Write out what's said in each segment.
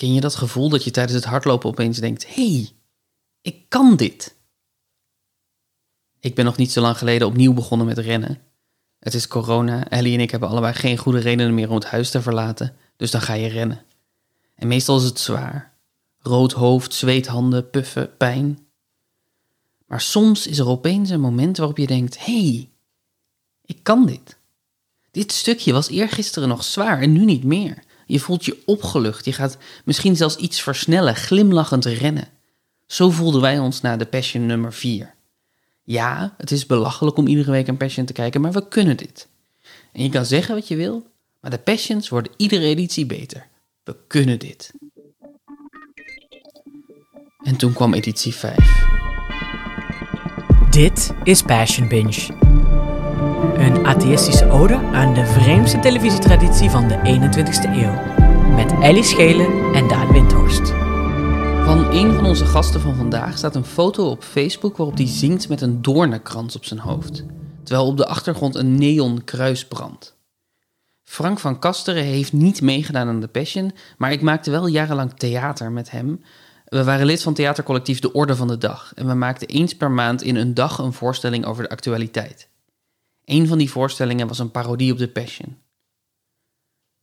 Ken je dat gevoel dat je tijdens het hardlopen opeens denkt: hé, hey, ik kan dit? Ik ben nog niet zo lang geleden opnieuw begonnen met rennen. Het is corona, Ellie en ik hebben allebei geen goede redenen meer om het huis te verlaten, dus dan ga je rennen. En meestal is het zwaar. Rood hoofd, zweethanden, puffen, pijn. Maar soms is er opeens een moment waarop je denkt: hé, hey, ik kan dit. Dit stukje was eergisteren nog zwaar en nu niet meer. Je voelt je opgelucht. Je gaat misschien zelfs iets versnellen, glimlachend rennen. Zo voelden wij ons na de Passion nummer 4. Ja, het is belachelijk om iedere week een Passion te kijken, maar we kunnen dit. En je kan zeggen wat je wil, maar de Passions worden iedere editie beter. We kunnen dit. En toen kwam editie 5. Dit is Passion Binge. Een atheïstische ode aan de vreemdste televisietraditie van de 21ste eeuw. Met Ellie Schelen en Daan Windhorst. Van een van onze gasten van vandaag staat een foto op Facebook waarop hij zingt met een doornenkrans op zijn hoofd. Terwijl op de achtergrond een neonkruis brandt. Frank van Kasteren heeft niet meegedaan aan de Passion, maar ik maakte wel jarenlang theater met hem. We waren lid van theatercollectief De Orde van de Dag en we maakten eens per maand in een dag een voorstelling over de actualiteit. Een van die voorstellingen was een parodie op The Passion.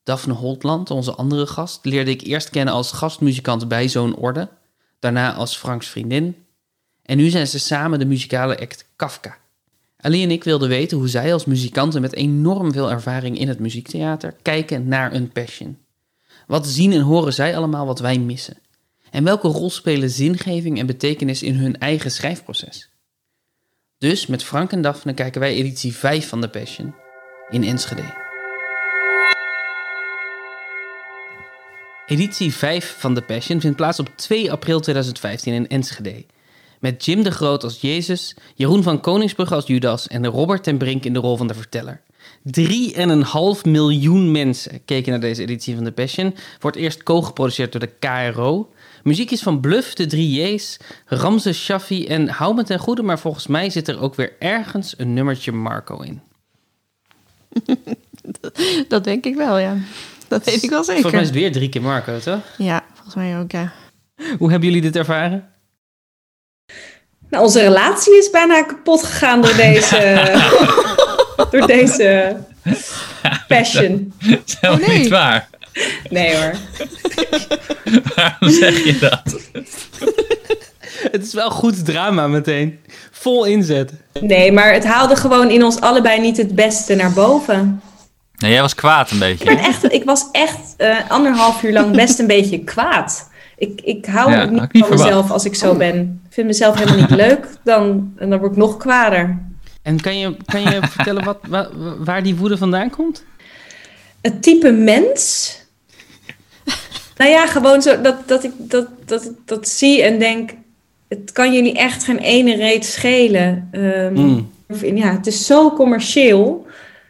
Daphne Holtland, onze andere gast, leerde ik eerst kennen als gastmuzikant bij zo'n orde, daarna als Franks vriendin, en nu zijn ze samen de muzikale act Kafka. Ali en ik wilden weten hoe zij als muzikanten met enorm veel ervaring in het muziektheater kijken naar een passion. Wat zien en horen zij allemaal wat wij missen? En welke rol spelen zingeving en betekenis in hun eigen schrijfproces? Dus met Frank en Daphne kijken wij editie 5 van The Passion in Enschede. Editie 5 van The Passion vindt plaats op 2 april 2015 in Enschede. Met Jim de Groot als Jezus, Jeroen van Koningsbrugge als Judas en Robert ten Brink in de rol van de verteller. 3,5 miljoen mensen keken naar deze editie van The Passion. Wordt eerst co-geproduceerd door de KRO. Muziek is van Bluff, de 3J's, Ramses Shaffi en hou me ten goede, maar volgens mij zit er ook weer ergens een nummertje Marco in. dat denk ik wel, ja. Dat weet ik wel zeker. Volgens mij is het weer drie keer Marco, toch? Ja, volgens mij ook, ja. Hoe hebben jullie dit ervaren? Nou, onze relatie is bijna kapot gegaan door deze, door deze passion. Dat is helemaal Oh, nee. niet waar. Nee hoor. Waarom zeg je dat? Het is wel goed drama meteen. Vol inzet. Nee, maar het haalde gewoon in ons allebei niet het beste naar boven. Nee, jij was kwaad een beetje. Ik, echt, ik was echt eh, anderhalf uur lang best een beetje kwaad. Ik, ik hou Ja, niet had ik niet van mezelf als ik zo ben. Ik vind mezelf helemaal niet leuk. Dan, en dan word ik nog kwader. En kan je, kan je vertellen wat, wa- waar die woede vandaan komt? Het type mens. nou ja, gewoon zo dat, dat, ik, dat, dat dat zie en denk. Het kan jullie echt geen ene reet schelen. Ehm, Mm. Ja, het is zo commercieel.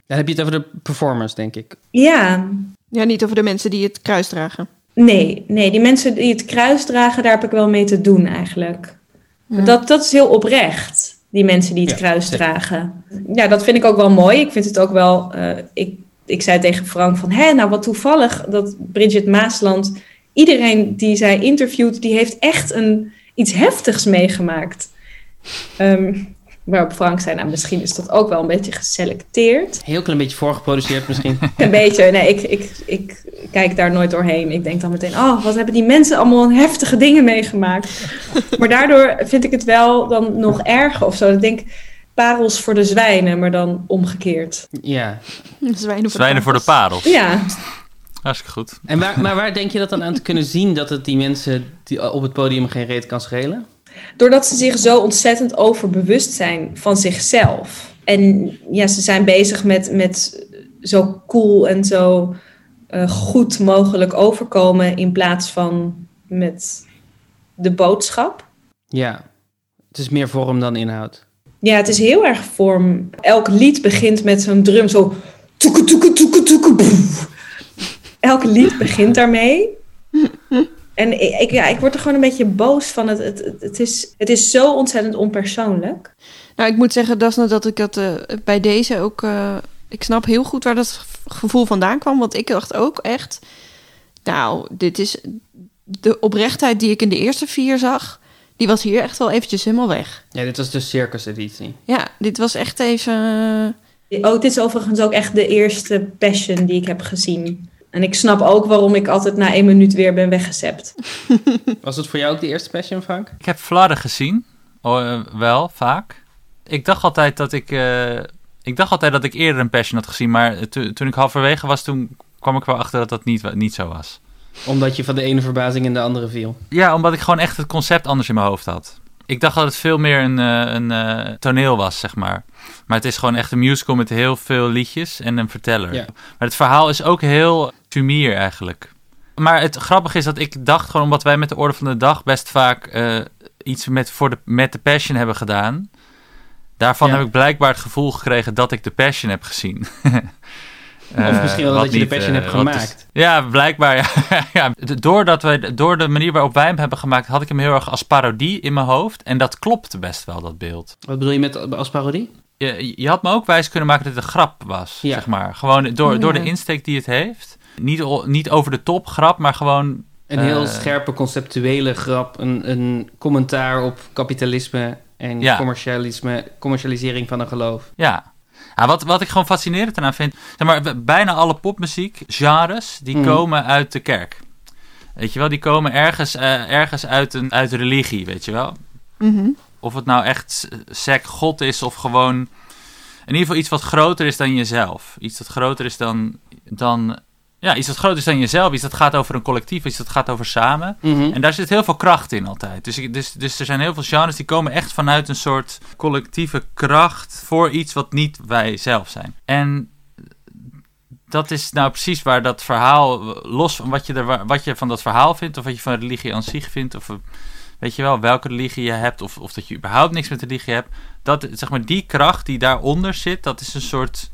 Dan heb je het over de performers, denk ik. Ja, Ja, niet over de mensen die het kruis dragen. nee, nee, die mensen die het kruis dragen, daar heb ik wel mee te doen eigenlijk. Ja. Dat, dat is heel oprecht, die mensen die het Ja, kruis zeker. dragen. Ja, dat vind ik ook wel mooi. Ik vind het ook wel. eh, ik, ik zei tegen Frank van, hé, nou wat toevallig dat Bridget Maasland, iedereen die zij interviewt, die heeft echt een, iets heftigs meegemaakt. Ehm, waarop Frank zei, nou misschien is dat ook wel een beetje geselecteerd. Heel klein beetje voorgeproduceerd misschien. Een beetje, nee, ik, ik, ik kijk daar nooit doorheen. Ik denk dan meteen, oh, wat hebben die mensen allemaal heftige dingen meegemaakt. maar daardoor vind ik het wel dan nog erger of zo. Ik denk, parels voor de zwijnen, maar dan omgekeerd. Ja. Zwijnen voor Zwijnen voor de parels. Ja, Hartstikke goed. En waar, maar waar denk je dat dan aan te kunnen zien dat het die mensen die op het podium geen reet kan schelen? doordat ze zich zo ontzettend overbewust zijn van zichzelf. En ja, ze zijn bezig met, met zo cool en zo eh, goed mogelijk overkomen in plaats van met de boodschap. Ja. Het is meer vorm dan inhoud. Ja, het is heel erg vorm. Elk lied begint met zo'n drum, zo... toeke, toeke, toeke, toeke. Elk lied begint daarmee. En ik, ja, ik word er gewoon een beetje boos van. Het, het, het, het is, het is zo ontzettend onpersoonlijk. Nou, ik moet zeggen, Dasna, dat ik dat eh, bij deze ook... eh, ik snap heel goed waar dat gevoel vandaan kwam. Want ik dacht ook echt... Nou, dit is, de oprechtheid die ik in de eerste vier zag, die was hier echt wel eventjes helemaal weg. Ja, dit was de circus-editie. Ja, dit was echt even... eh, Oh, dit is overigens ook echt de eerste Passion die ik heb gezien. En ik snap ook waarom ik altijd na één minuut weer ben weggezept. Was het voor jou ook de eerste Passion, Frank? Ik heb flarden gezien. Oh, eh, wel, vaak. Ik dacht altijd dat ik... eh, ik dacht altijd dat ik eerder een Passion had gezien. Maar to- toen ik halverwege was, toen kwam ik wel achter dat dat niet, niet zo was. Omdat je van de ene verbazing in de andere viel. Ja, omdat ik gewoon echt het concept anders in mijn hoofd had. Ik dacht dat het veel meer een, eh, een eh, toneel was, zeg maar. Maar het is gewoon echt een musical met heel veel liedjes en een verteller. Ja. Maar het verhaal is ook heel sumier eigenlijk. Maar het grappige is dat ik dacht gewoon, omdat wij met de orde van de dag best vaak eh, iets met, voor de, met de Passion hebben gedaan. Daarvan Ja. heb ik blijkbaar het gevoel gekregen dat ik de Passion heb gezien. Of Eh, misschien wel dat je de Passion eh, hebt is- gemaakt. ja, blijkbaar. Ja. Doordat wij, door de manier waarop wij hem hebben gemaakt, had ik hem heel erg als parodie in mijn hoofd. En dat klopte best wel, dat beeld. Wat bedoel je met als parodie? Je, je had me ook wijs kunnen maken dat het een grap was, Ja. zeg maar. Gewoon door, Oh, door de insteek die het heeft. Niet, niet over de top grap, maar gewoon... Een heel Eh. scherpe conceptuele grap. Een, een commentaar op kapitalisme en Ja. commercialisme, commercialisering van een geloof. Ja. Ja, wat, wat ik gewoon fascinerend eraan vind... Zeg maar, bijna alle popmuziek, genres, die Mhm. komen uit de kerk. Weet je wel, die komen ergens, eh, ergens uit, een, uit religie, weet je wel. mhm. Of het nou echt sec God is of gewoon in ieder geval iets wat groter is dan jezelf. Iets dat groter is dan, dan ja, iets wat groter is dan jezelf. Iets dat gaat over een collectief, iets dat gaat over samen. Mhm. En daar zit heel veel kracht in altijd. Dus, dus, dus er zijn heel veel genres die komen echt vanuit een soort collectieve kracht voor iets wat niet wij zelf zijn. En dat is nou precies waar dat verhaal, los van wat je, er, wat je van dat verhaal vindt, of wat je van religie aan zich vindt, of weet je wel, welke religie je hebt, of, of dat je überhaupt niks met religie hebt, dat, zeg maar, die kracht die daaronder zit, dat is een soort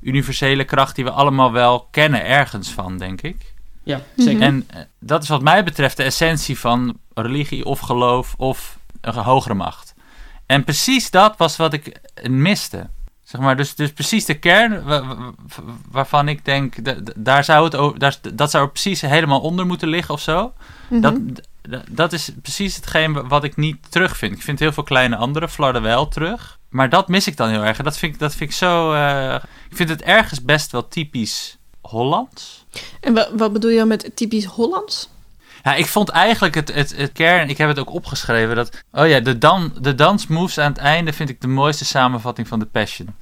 universele kracht die we allemaal wel kennen ergens van, denk ik. Ja, zeker. Mhm. En eh, dat is wat mij betreft de essentie van religie of geloof of een hogere macht. En precies dat was wat ik miste. Zeg maar, dus, dus precies de kern wa- wa- waarvan ik denk, da- da- daar zou het over, daar, dat zou er precies helemaal onder moeten liggen of zo. Mhm. Dat, dat is precies hetgeen wat ik niet terugvind. Ik vind heel veel kleine andere flarden wel terug. Maar dat mis ik dan heel erg. En dat vind ik, dat vind ik zo. eh, ik vind het ergens best wel typisch Hollands. En wa- wat bedoel je dan met typisch Hollands? Ja, ik vond eigenlijk het, het, het kern, ik heb het ook opgeschreven, dat, oh ja, de, dan, de dansmoves aan het einde vind ik de mooiste samenvatting van de Passion.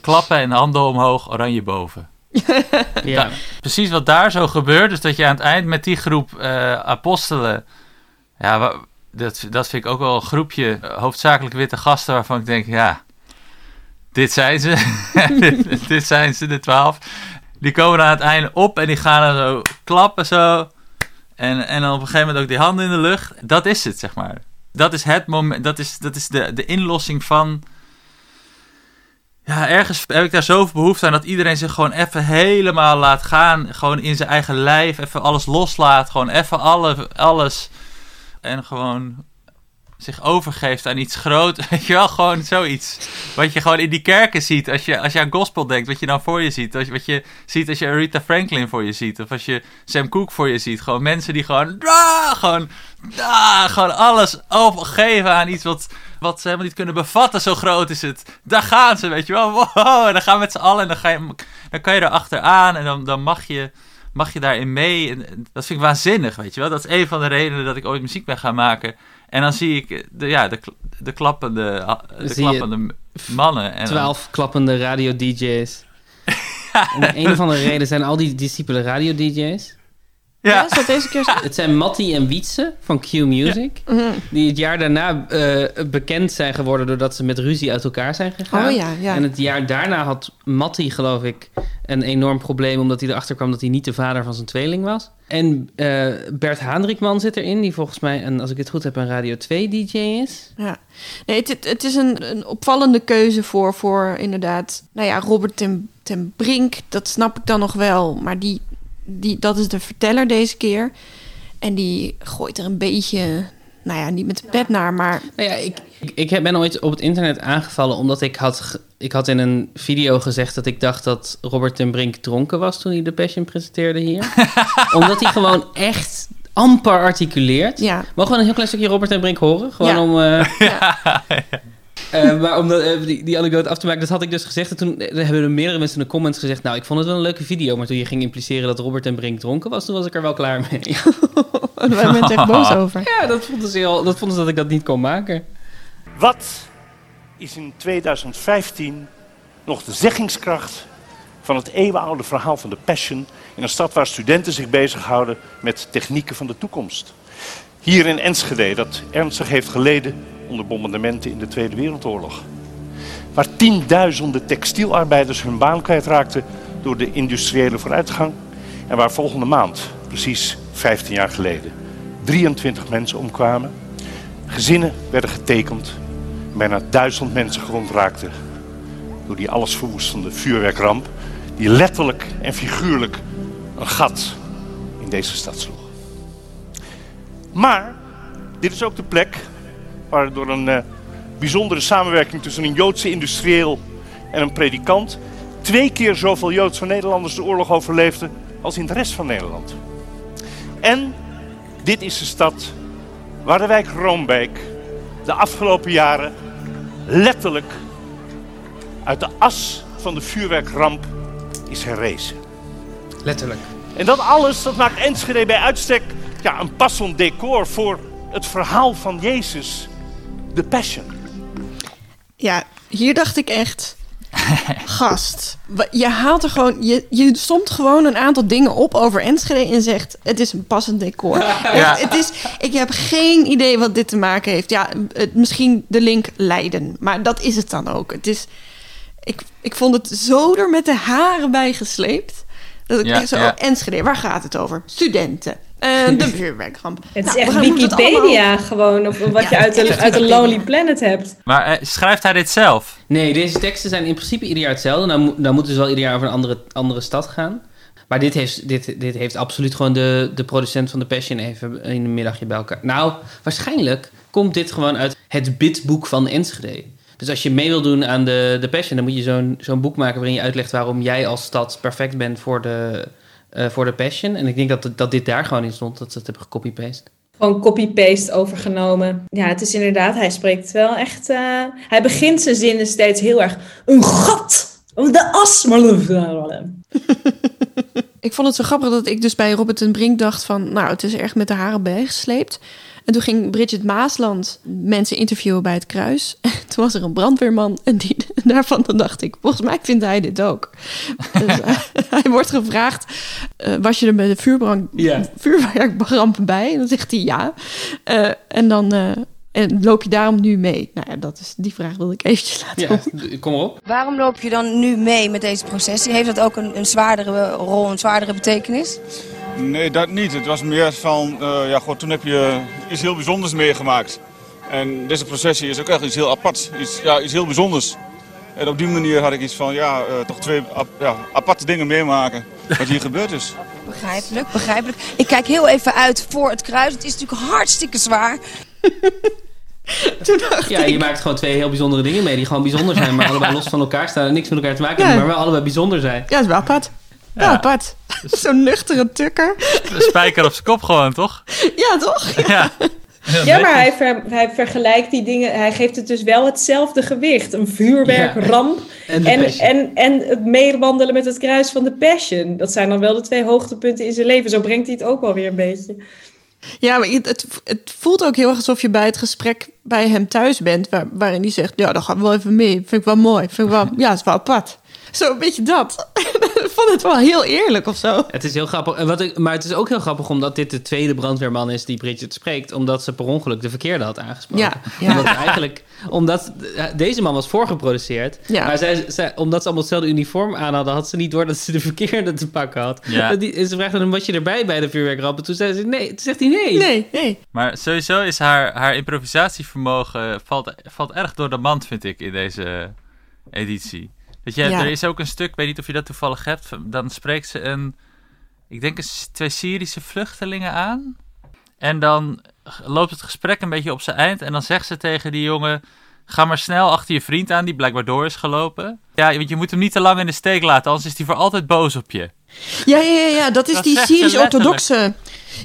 Klappen en handen omhoog, oranje boven. ja. Precies wat daar zo gebeurt, dus dat je aan het eind met die groep eh, apostelen, ja, dat, dat vind ik ook wel een groepje eh, hoofdzakelijk witte gasten waarvan ik denk, ja, dit zijn ze, dit, zijn ze, de twaalf. Die komen aan het einde op en die gaan dan zo klappen zo. En, en dan op een gegeven moment ook die handen in de lucht. Dat is het, zeg maar. Dat is het moment, dat is, dat is de, de inlossing van... Ja, ergens heb ik daar zoveel behoefte aan dat iedereen zich gewoon even helemaal laat gaan. Gewoon in zijn eigen lijf, even alles loslaat. Gewoon even alle, alles. En gewoon zich overgeeft aan iets groot. Weet je wel, gewoon zoiets. Wat je gewoon in die kerken ziet. Als je, als je aan gospel denkt, wat je dan voor je ziet. Wat je ziet als je Aretha Franklin voor je ziet. Of als je Sam Cooke voor je ziet. Gewoon mensen die gewoon... Ah, gewoon, ah, gewoon alles overgeven aan iets wat, wat ze helemaal niet kunnen bevatten. Zo groot is het. Daar gaan ze, weet je wel. Wow, en dan gaan we met z'n allen. En dan, ga je, dan kan je er achteraan. En dan, dan mag je mag je daarin mee. En en dat vind ik waanzinnig, weet je wel. Dat is een van de redenen dat ik ooit muziek ben gaan maken. En dan zie ik de, ja, de, de klappende, de klappende mannen. En dan- Twaalf klappende radio-dj's. Om een of andere reden zijn al die discipelen radio-dj's. Ja, deze keer zo? Het zijn Mattie en Wietse van Q Music. Mhm. Die het jaar daarna eh, bekend zijn geworden doordat ze met ruzie uit elkaar zijn gegaan. Oh ja, ja. En het jaar daarna had Mattie, geloof ik, een enorm probleem... omdat hij erachter kwam dat hij niet de vader van zijn tweeling was. En eh, Bert Haandrikman zit erin, die volgens mij, een, als ik het goed heb, een Radio 2-dj is. Ja. Nee, het, het, het is een, een opvallende keuze voor, voor inderdaad... Nou ja, Robert ten, ten Brink, dat snap ik dan nog wel. Maar die, die, dat is de verteller deze keer. En die gooit er een beetje... Nou ja, niet met de pet naar, maar... Nou ja, ik, ik, ik ben ooit op het internet aangevallen omdat ik had, ik had in een video gezegd dat ik dacht dat Robert ten Brink dronken was toen hij de Passion presenteerde hier. omdat hij gewoon echt amper articuleert. Ja. Mogen we een heel klein stukje Robert en Brink horen? Gewoon Ja. om... eh, eh, maar om dat, eh, die, die anekdote af te maken, dat had ik dus gezegd. En toen eh, hebben er meerdere mensen in de comments gezegd... nou, ik vond het wel een leuke video. Maar toen je ging impliceren dat Robert en Brink dronken was... toen was ik er wel klaar mee. Daar waren mensen echt boos over. ja, dat vonden ze, heel, dat vonden ze dat ik dat niet kon maken. Wat is in 2015 nog de zeggingskracht van het eeuwenoude verhaal van de Passion in een stad waar studenten zich bezighouden met technieken van de toekomst? Hier in Enschede, dat ernstig heeft geleden onder bombardementen in de Tweede Wereldoorlog. Waar tienduizenden textielarbeiders hun baan kwijtraakten door de industriële vooruitgang. En waar volgende maand, precies 15 jaar geleden, 23 mensen omkwamen. Gezinnen werden getekend bijna duizend mensen gewond raakten door die alles verwoestende vuurwerkramp, die letterlijk en figuurlijk een gat in deze stad sloeg. Maar dit is ook de plek door een eh, bijzondere samenwerking tussen een Joodse industrieel en een predikant twee keer zoveel Joodse Nederlanders de oorlog overleefden als in de rest van Nederland. En dit is de stad waar de wijk Roombeek de afgelopen jaren letterlijk uit de as van de vuurwerkramp is herrezen. Letterlijk. En dat alles, dat maakt Enschede bij uitstek ja, een passend decor voor het verhaal van Jezus, de Passion. Ja, hier dacht ik echt... Gast, je haalt er gewoon... Je, je somt gewoon een aantal dingen op over Enschede en zegt... Het is een passend decor. Echt, het is, ik heb geen idee wat dit te maken heeft. Ja, het, misschien de link Leiden. Maar dat is het dan ook. Het is... Ik, ik vond het zo er met de haren bij gesleept. Dat ik Ja, echt zo... ja. Enschede, waar gaat het over? Studenten. Eh, de vuurwerkramp. Het is Nou, echt Wikipedia allemaal- gewoon, of wat je uit de, uit de. Lonely Planet hebt. Maar eh, schrijft hij dit zelf? Nee, deze teksten zijn in principe ieder jaar hetzelfde. Dan, mo- dan moeten ze wel ieder jaar over een andere, andere stad gaan. Maar dit heeft, dit, dit heeft absoluut gewoon de, de producent van de Passion even in een middagje bij elkaar. Nou, waarschijnlijk komt dit gewoon uit het bidboek van Enschede. Dus als je mee wil doen aan de, de Passion, dan moet je zo'n zo'n boek maken waarin je uitlegt waarom jij als stad perfect bent voor de, voor de Passion. En ik denk dat, dat dit daar gewoon in stond, dat ze het hebben gecopy-paste. Gewoon copy-paste overgenomen. Ja, het is inderdaad, hij spreekt wel echt... eh, hij begint zijn zinnen steeds heel erg... Een gat! De as! Ik vond het zo grappig dat ik dus bij Robert en Brink dacht van... nou, het is er echt met de haren bijgesleept. En toen ging Bridget Maasland mensen interviewen bij het kruis. En toen was er een brandweerman en die, daarvan dan dacht ik... volgens mij vindt hij dit ook. Dus, eh, hij wordt gevraagd... eh, was je er bij de vuurbrand, vuurwerkramp bij? En dan zegt hij ja. Eh, en dan... eh, en loop je daarom nu mee? Nou ja, dat is, die vraag wilde ik eventjes laten Ja, kom op. Waarom loop je dan nu mee met deze processie? Heeft dat ook een, een zwaardere rol, een zwaardere betekenis? Nee, dat niet. Het was meer van, eh, ja, god, toen heb je iets heel bijzonders meegemaakt. En deze processie is ook echt iets heel aparts, iets, ja, iets heel bijzonders. En op die manier had ik iets van, ja, eh, toch twee ap- ja, aparte dingen meemaken wat hier gebeurd is. Begrijpelijk, begrijpelijk. Ik kijk heel even uit voor het kruis. Het is natuurlijk hartstikke zwaar. Toen dacht Ja, ik... je maakt gewoon twee heel bijzondere dingen mee die gewoon bijzonder zijn, maar allebei los van elkaar staan en niks met elkaar te maken Ja. hebben, maar wel allebei bijzonder zijn. Ja, dat is wel apart. Wel Ja. apart. Zo'n nuchtere tukker. Een spijker op zijn kop gewoon, toch? Ja, toch? Ja. Ja, maar hij, ver- hij vergelijkt die dingen. Hij geeft het dus wel hetzelfde gewicht. Een vuurwerkramp En de en, en, en het meewandelen met het kruis van de Passion. Dat zijn dan wel de twee hoogtepunten in zijn leven. Zo brengt hij het ook wel weer een beetje. Ja, maar het, het, het voelt ook heel erg alsof je bij het gesprek bij hem thuis bent. Waar, waarin hij zegt, ja, dan gaan we wel even mee. Vind ik wel mooi. Vind ik wel, ja, het is wel apart. Zo een beetje dat. ik vond het wel heel eerlijk of zo. Het is heel grappig. En Wat ik, maar het is ook heel grappig omdat dit de tweede brandweerman is die Bridget spreekt. Omdat ze per ongeluk de verkeerde had aangesproken. Ja, ja. Omdat eigenlijk, omdat eh, deze man was voorgeproduceerd. Ja. Maar zij, zij, omdat ze allemaal hetzelfde uniform aan hadden, had ze niet door dat ze de verkeerde te pakken had. Ja. Dat Die, en ze vraagde hem, was je erbij bij de vuurwerkramp? En toen zei ze nee. Toen zegt hij nee. Nee, nee. Maar sowieso is haar, haar improvisatievermogen valt, valt erg door de mand, vind ik, in deze editie. Dat je, Ja. Er is ook een stuk, ik weet niet of je dat toevallig hebt, dan spreekt ze een, ik denk een, twee Syrische vluchtelingen aan. En dan loopt het gesprek een beetje op zijn eind en dan zegt ze tegen die jongen, ga maar snel achter je vriend aan, die blijkbaar door is gelopen. Ja, want je moet hem niet te lang in de steek laten, anders is hij voor altijd boos op je. Ja, ja, ja, ja, dat is Dat die Syrisch-orthodoxe.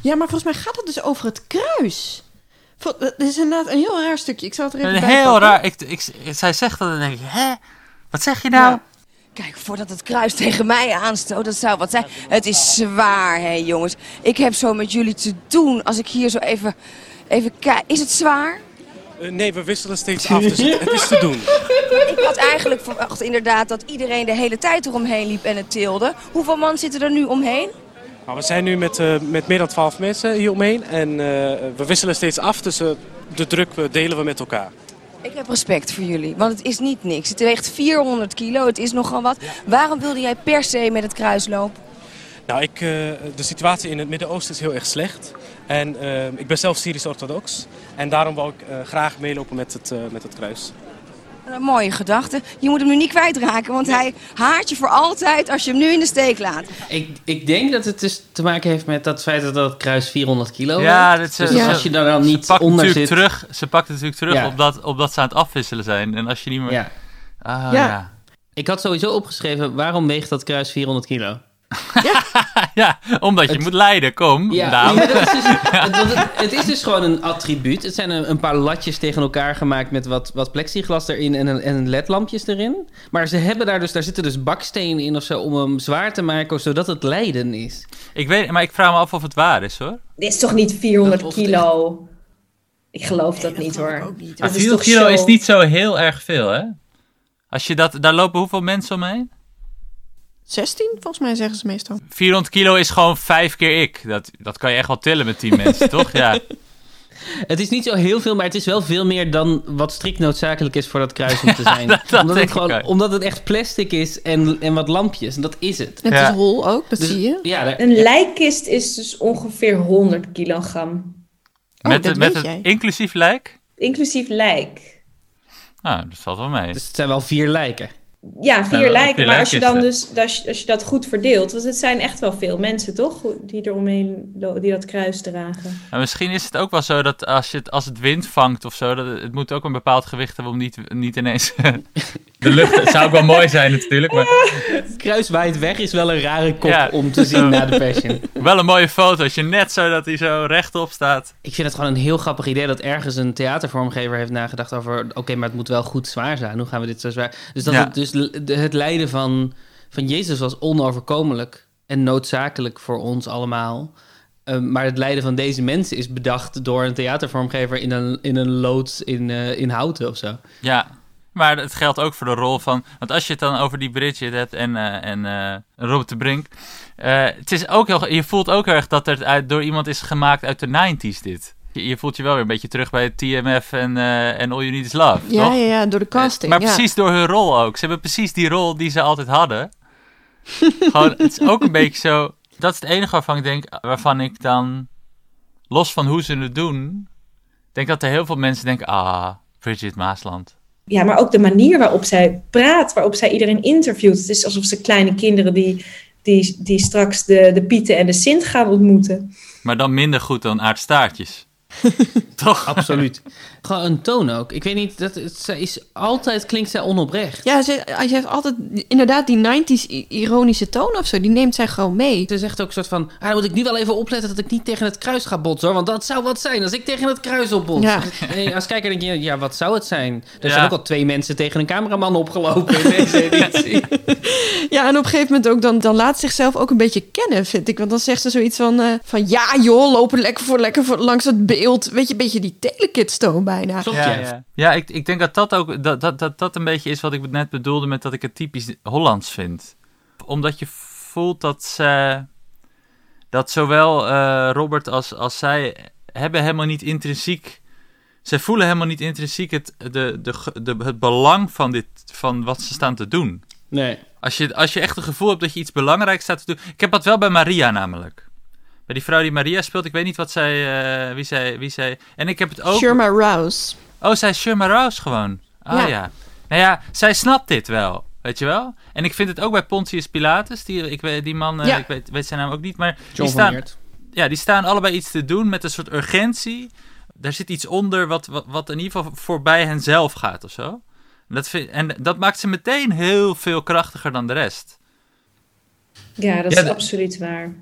Ja, maar volgens mij gaat het dus over het kruis. Dat is inderdaad een heel raar stukje. Ik zal het er even Een bij heel pakken. raar. Ik, ik, zij zegt dat en dan denk ik, hè? Wat zeg je nou? Ja. Kijk, voordat het kruis tegen mij aanstoot, dat zou wat zijn. Het is zwaar, hè jongens. Ik heb zo met jullie te doen als ik hier zo even, even kijk. Is het zwaar? Eh, nee, we wisselen steeds af, dus het, is te doen. Ik had eigenlijk verwacht inderdaad dat iedereen de hele tijd eromheen liep en het tilde. Hoeveel man zitten er nu omheen? Maar we zijn nu met, eh, met meer dan 12 mensen hier omheen en eh, we wisselen steeds af, dus de druk delen we met elkaar. Ik heb respect voor jullie, want het is niet niks. Het weegt 400 kilo, het is nogal wat. Waarom wilde jij per se met het kruis lopen? Nou, ik, eh, de situatie in het Midden-Oosten is heel erg slecht. En eh, ik ben zelf Syrisch-orthodox. En daarom wou ik eh, graag meelopen met het, met het kruis. Een mooie gedachte. Je moet hem nu niet kwijtraken, want hij haat je voor altijd als je hem nu in de steek laat. Ik, ik denk dat het dus te maken heeft met dat feit dat dat kruis 400 kilo Ja, dat is- dus ja. als je daar dan niet pakt onder zit... terug. Ze pakt het natuurlijk terug Ja. op, dat, op dat ze aan het afwisselen zijn. En als je niet meer... Ja. Ah, Ja. ja. Ik had sowieso opgeschreven, waarom weegt dat kruis 400 kilo? Ja, omdat je Het- moet leiden. Kom, Ja, is dus, het, is dus gewoon een attribuut. Het zijn een, een paar latjes tegen elkaar gemaakt met wat, wat plexiglas erin en, een, en ledlampjes erin. Maar ze hebben daar dus, daar zitten dus bakstenen in of zo om hem zwaar te maken, zodat het lijden is. Ik weet, maar ik vraag me af of het waar is, hoor. Dit is toch niet 400 Of het kilo? Ik geloof dat niet hoor. ook niet. Dat Maar is 400 toch kilo show? is niet zo heel erg veel, hè? Als je dat, daar lopen hoeveel mensen omheen? 16, volgens mij zeggen ze meestal. 400 kilo is gewoon vijf keer ik. Dat, dat kan je echt wel tillen met 10 mensen, toch? Ja. Het is niet zo heel veel, maar het is wel veel meer dan wat strikt noodzakelijk is voor dat kruis om te zijn. dat omdat, het gewoon, omdat het echt plastic is en, en wat lampjes. En dat is het. Het Ja. is hol ook, dat Dus- zie je. Ja, daar- Een lijkkist is dus ongeveer 100 kilogram. Oh, met dat het, met weet het jij. inclusief lijk? Inclusief lijk. Nou, dat valt wel mee. dus het zijn wel vier lijken. Ja, vier wel lijken. vier Maar als je dan dus als je, als je dat goed verdeelt, want het zijn echt wel veel mensen, toch? Die er omheen lo- die dat kruis dragen. Maar misschien is het ook wel zo dat als, je het, als het wind vangt of zo, dat het, het moet ook een bepaald gewicht hebben om niet, niet ineens de lucht. Het zou ook wel mooi zijn natuurlijk, maar Het kruis waait weg is wel een rare kop Ja. om te zien na de Passion. wel een mooie foto. Als je net zo dat hij zo rechtop staat. Ik vind het gewoon een heel grappig idee dat ergens een theatervormgever heeft nagedacht over... oké, maar het moet wel goed zwaar zijn. Hoe gaan we dit zo zwaar... Dus dat Ja. het, dus de- het lijden van, van Jezus was onoverkomelijk en noodzakelijk voor ons allemaal. Ehm, maar het lijden van deze mensen is bedacht door een theatervormgever in een, in een loods in, eh, in houten of zo. Ja, maar het geldt ook voor de rol van... Want als je het dan over die Bridget hebt en, eh, en eh, Robert de Brink... het is ook heel, je voelt ook erg dat het uit, door iemand is gemaakt uit de 90s dit. Je, je voelt je wel weer een beetje terug bij TMF en, eh, en All You Need Is Love, Ja, toch? ja, ja, door de casting. Maar ja. precies door hun rol ook. Ze hebben precies die rol die ze altijd hadden. Gewoon, het is ook een beetje zo... Dat is het enige waarvan ik denk... Waarvan ik dan... Los van hoe ze het doen... denk dat er heel veel mensen denken... Ah, Bridget Maasland. Ja, maar ook de manier waarop zij praat, waarop zij iedereen interviewt. Het is alsof ze kleine kinderen die, die, die straks de, de Pieten en de Sint gaan ontmoeten. Maar dan minder goed dan aardstaartjes. Toch? Absoluut. Gewoon een toon ook. Ik weet niet, dat, het, zij is altijd klinkt zij onoprecht. Ja, ze, ze heeft altijd inderdaad die 90s i- ironische toon of zo. Die neemt zij gewoon mee. Ze zegt ook een soort van... Ah, dan moet ik nu wel even opletten dat ik niet tegen het kruis ga botsen. Hoor, want dat zou wat zijn als ik tegen het kruis opbots. Ja. En als kijker denk je, ja, wat zou het zijn? Er Ja. zijn ook al twee mensen tegen een cameraman opgelopen in deze editie. Ja, en op een gegeven moment ook, dan, dan laat ze zichzelf ook een beetje kennen, vind ik. Want dan zegt ze zoiets van, eh, van ja joh, lopen lekker voor lekker voor, langs het beeld. Weet je, een beetje die telekids-toon bijna. Klopt, Ja, ja. ja. ja ik, ik denk dat dat ook dat, dat, dat, dat een beetje is wat ik net bedoelde met dat ik het typisch Hollands vind. Omdat je voelt dat ze, dat zowel eh, Robert als, als zij hebben helemaal niet intrinsiek, ze voelen helemaal niet intrinsiek het, de, de, de, het belang van, dit, van wat ze staan te doen. Nee. Als je, als je echt het gevoel hebt dat je iets belangrijks staat te doen. Ik heb dat wel bij Maria namelijk. Bij die vrouw die Maria speelt, ik weet niet wat zij, eh, wie zij, wie zij. En ik heb het ook. Sherma Rouse. Oh, zij is Sherma Rouse gewoon. Ah ja. Ja. Nou ja, zij snapt dit wel. Weet je wel? En ik vind het ook bij Pontius Pilatus. Die, ik weet, die man, eh, Ja. ik weet, weet zijn naam ook niet. Maar die John van staan, ja, die staan allebei iets te doen met een soort urgentie. Daar zit iets onder wat, wat, wat in ieder geval voorbij hen zelf gaat of zo. En dat, vind, en dat maakt ze meteen heel veel krachtiger dan de rest. Ja, dat is absoluut waar.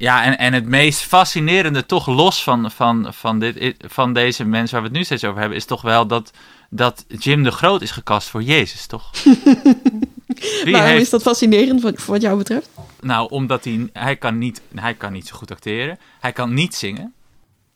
Ja, en, en het meest fascinerende, toch los van, van, van, dit, van deze mensen waar we het nu steeds over hebben, is toch wel dat, dat Jim de Groot is gekast voor Jezus, toch? Waarom heeft... is dat fascinerend wat, wat jou betreft? Nou, omdat hij, hij, kan niet, hij kan niet zo goed acteren. Hij kan niet zingen.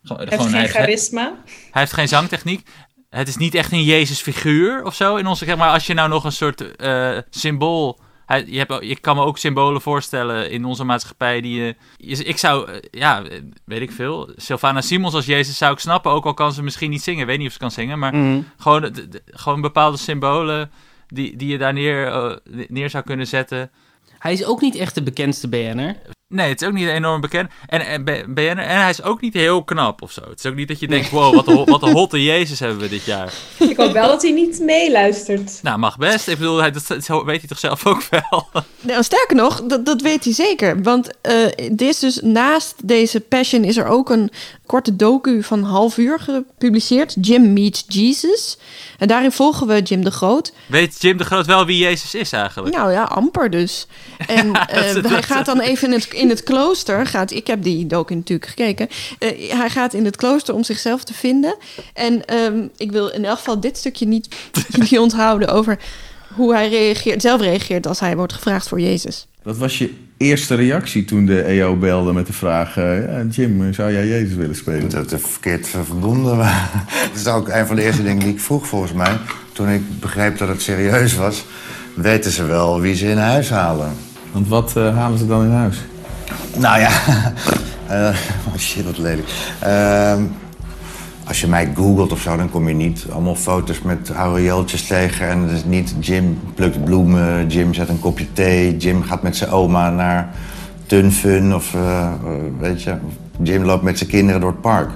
Gewoon, hij heeft geen charisma. Hij heeft geen zangtechniek. Het is niet echt een Jezus figuur of zo in onze, zeg maar, als je nou nog een soort uh, symbool hij, je, hebt, je kan me ook symbolen voorstellen in onze maatschappij die je... ik zou, eh, ja, weet ik veel. Sylvana Simons als Jezus zou ik snappen. Ook al kan ze misschien niet zingen. weet niet of ze kan zingen. Maar mhm. gewoon, gewoon bepaalde symbolen die, die je daar neer, uh, neer zou kunnen zetten. Hij is ook niet echt de bekendste BN'er. Nee, het is ook niet enorm bekend. En, en, en, en hij is ook niet heel knap of zo. Het is ook niet dat je denkt, wow, wat een, wat een hotte Jezus hebben we dit jaar. Ik hoop wel dat hij niet meeluistert. Nou, mag best. Ik bedoel, hij, dat, weet hij toch zelf ook wel. Nou, sterker nog, dat, dat weet hij zeker. Want uh, dit is dus naast deze Passion is er ook een korte docu van een half uur gepubliceerd. Jim Meets Jesus. En daarin volgen we Jim de Groot. Weet Jim de Groot wel wie Jezus is eigenlijk? Nou ja, amper dus. En uh, hij gaat dan even in het, in het klooster. Gaat, ik heb die docu natuurlijk gekeken. Uh, hij gaat in het klooster om zichzelf te vinden. En um, ik wil in elk geval dit stukje niet jullie onthouden over hoe hij reageert, zelf reageert als hij wordt gevraagd voor Jezus. Wat was je eerste reactie toen de EO belde met de vraag... Uh, Jim, zou jij Jezus willen spelen? Dat het verkeerd verbonden was. dat is ook een van de eerste dingen die ik vroeg volgens mij. Toen ik begreep dat het serieus was... weten ze wel wie ze in huis halen. Want wat uh, halen ze dan in huis? Nou ja... uh, oh shit, wat lelijk. Als je mij googelt of zo, dan kom je niet allemaal foto's met aureooltjes tegen. En het is niet Jim plukt bloemen, Jim zet een kopje thee, Jim gaat met zijn oma naar Tunfun of uh, weet je, Jim loopt met zijn kinderen door het park.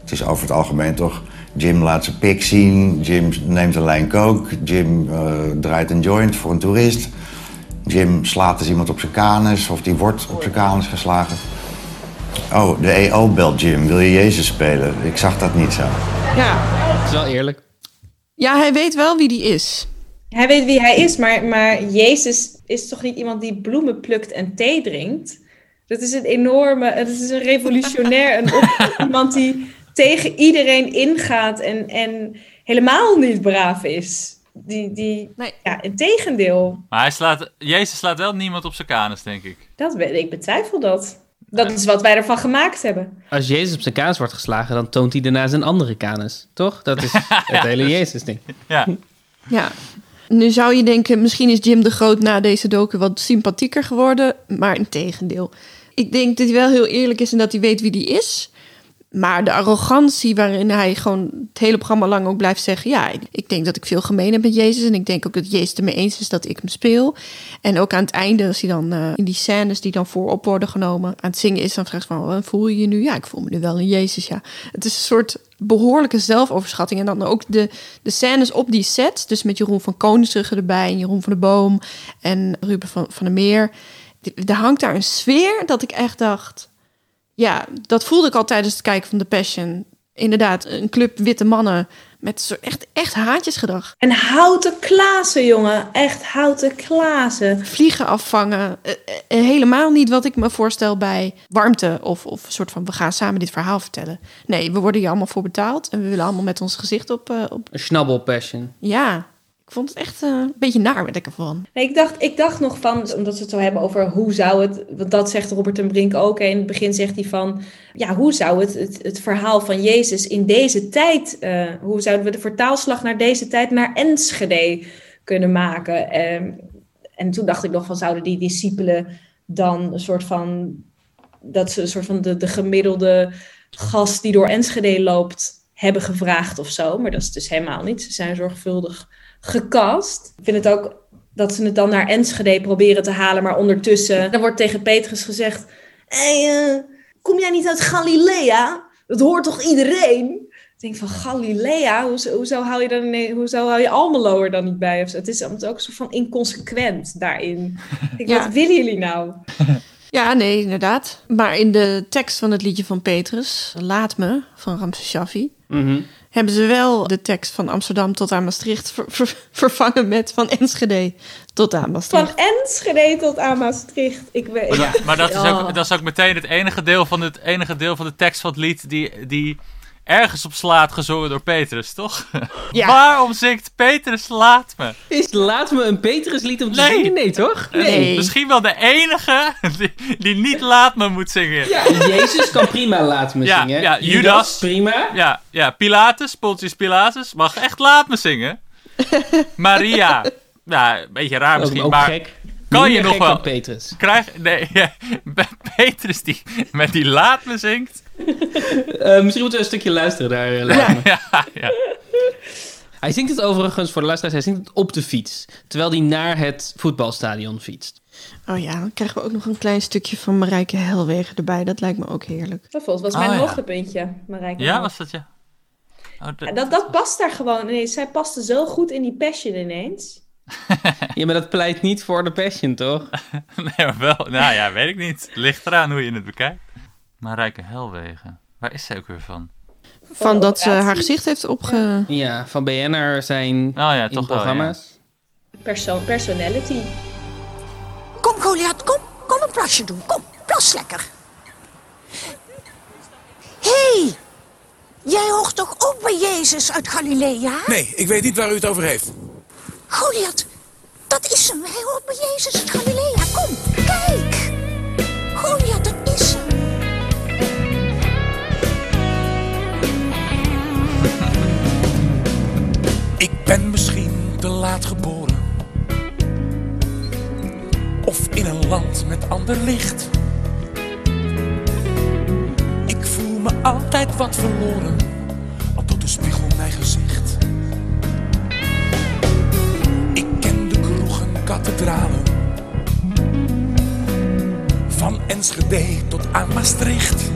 Het is over het algemeen toch, Jim laat zijn pik zien, Jim neemt een lijn coke, Jim uh, draait een joint voor een toerist. Jim slaat eens iemand op zijn kanus of die wordt op zijn kanus geslagen. Oh, de EO belt Jim. Wil je Jezus spelen? Ik zag dat niet zo. Ja. Het is wel eerlijk. Ja, hij weet wel wie die is. Hij weet wie hij is, maar, maar Jezus is toch niet iemand die bloemen plukt en thee drinkt? Dat is een enorme, het is een revolutionair, een iemand die tegen iedereen ingaat en, en helemaal niet braaf is. Die, die nee. ja, in tegendeel. Maar hij slaat, Jezus slaat wel niemand op zijn kanus, denk ik. Dat, ik betwijfel dat. Dat is wat wij ervan gemaakt hebben. Als Jezus op zijn kanus wordt geslagen, dan toont hij daarna zijn andere kanus. Toch? Dat is het hele Jezus-ding. Ja. ja. Nu zou je denken, misschien is Jim de Groot na deze docu wat sympathieker geworden. Maar in tegendeel. Ik denk dat hij wel heel eerlijk is en dat hij weet wie die is. Maar de arrogantie waarin hij gewoon het hele programma lang ook blijft zeggen: Ja, ik, denk dat ik veel gemeen heb met Jezus. En ik denk ook dat Jezus me eens is dat ik hem speel. En ook aan het einde, als hij dan uh, in die scènes die dan voorop worden genomen, aan het zingen is, dan vraagt van: voel je je nu? Ja, ik voel me nu wel een Jezus. Ja, het is een soort behoorlijke zelfoverschatting. En dan ook de, de scènes op die set, dus met Jeroen van Koningsruggen erbij, en Jeroen van de Boom en Ruben van, van der Meer. Er hangt daar een sfeer dat ik echt dacht ja, dat voelde ik al tijdens het kijken van The Passion. Inderdaad, een club witte mannen met zo echt, echt haatjesgedrag. En houten klazen, jongen. Echt houten klazen. Vliegen afvangen. Eh, eh, helemaal niet wat ik me voorstel bij warmte. Of, of een soort van, we gaan samen dit verhaal vertellen. Nee, we worden hier allemaal voor betaald. En we willen allemaal met ons gezicht op... Uh, op... Een schnabbel passion. Ja, ik vond het echt uh, een beetje naar, werd ik ervan. Nee, ik, dacht, ik dacht nog van, omdat we het zo hebben over hoe zou het... Want dat zegt Robert en Brink ook. En in het begin zegt hij van... Ja, hoe zou het, het, het verhaal van Jezus in deze tijd... Uh, hoe zouden we de vertaalslag naar deze tijd naar Enschede kunnen maken? Uh, en toen dacht ik nog van, zouden die discipelen dan een soort van... Dat ze een soort van de, de gemiddelde gast die door Enschede loopt hebben gevraagd of zo. Maar dat is dus helemaal niet. Ze zijn zorgvuldig gecast. Ik vind het ook dat ze het dan naar Enschede proberen te halen, maar ondertussen... Dan wordt tegen Petrus gezegd... Hey, uh, kom jij niet uit Galilea? Dat hoort toch iedereen? Ik denk van Galilea, hoezo, hoezo, hou je dan, hoezo hou je Almelo er dan niet bij? Het is ook een soort van inconsequent daarin. Ik, Wat willen jullie nou? Ja, nee, inderdaad. Maar in de tekst van het liedje van Petrus, Laat me, van Ramses Shaffi, Mhm. Hebben ze wel de tekst van Amsterdam tot aan Maastricht ver- ver- vervangen met van Enschede tot aan Maastricht. Van Enschede tot aan Maastricht. Ik weet, Maar, dat, maar dat, is ook, dat is ook meteen het enige deel van, het enige deel van de tekst van het lied die, die ergens op slaat gezongen door Petrus, toch? Ja. Waarom zingt Petrus laat me? Is laat me een Petruslied om te Nee. zingen? Nee, toch? Nee. Misschien wel de enige die, die niet laat me moet zingen. Ja, Jezus kan prima laat me Ja, zingen. ja, Judas. prima. Ja, ja, Pilatus, Pontius Pilatus, mag echt laat me zingen. Maria, ja, een beetje raar misschien, ook maar gek. kan je nog wel... Petrus. Krijg, nee, ja, Petrus die met die laat me zingt. Eh, misschien moeten we een stukje luisteren daar. eh. Ja, ja. Hij zingt het overigens voor de luisteraars, hij zingt het op de fiets. Terwijl hij naar het voetbalstadion fietst. Oh ja, dan krijgen we ook nog een klein stukje van Marijke Helwegen erbij. Dat lijkt me ook heerlijk. Dat was Oh, mijn ja. hoogtepuntje, Marijke. ja, was dat ja? Oh, Ja, dat, dat past daar gewoon ineens. Zij paste zo goed in die passion ineens. Ja, maar dat pleit niet voor de passion, toch? Nee, maar wel. Nou ja, weet ik niet. Ligt eraan hoe je het bekijkt. Marijke Helwegen. Waar is zij ook weer van? Van dat ze haar gezicht heeft opge... Ja, van BN'er zijn Oh ja, toch wel. Ja. Perso personality. Kom, Goliath, kom. Kom een plasje doen. Kom, plas lekker. Hé, hey, jij hoort toch ook bij Jezus uit Galilea? Nee, ik weet niet waar u het over heeft. Goliath, dat is hem. Hij hoort bij Jezus uit Galilea. Kom, kijk. Te laat geboren. Of in een land met ander licht. Ik voel me altijd wat verloren. Al doet de spiegel mijn gezicht. Ik ken de kroegen, kathedralen. Van Enschede tot aan Maastricht.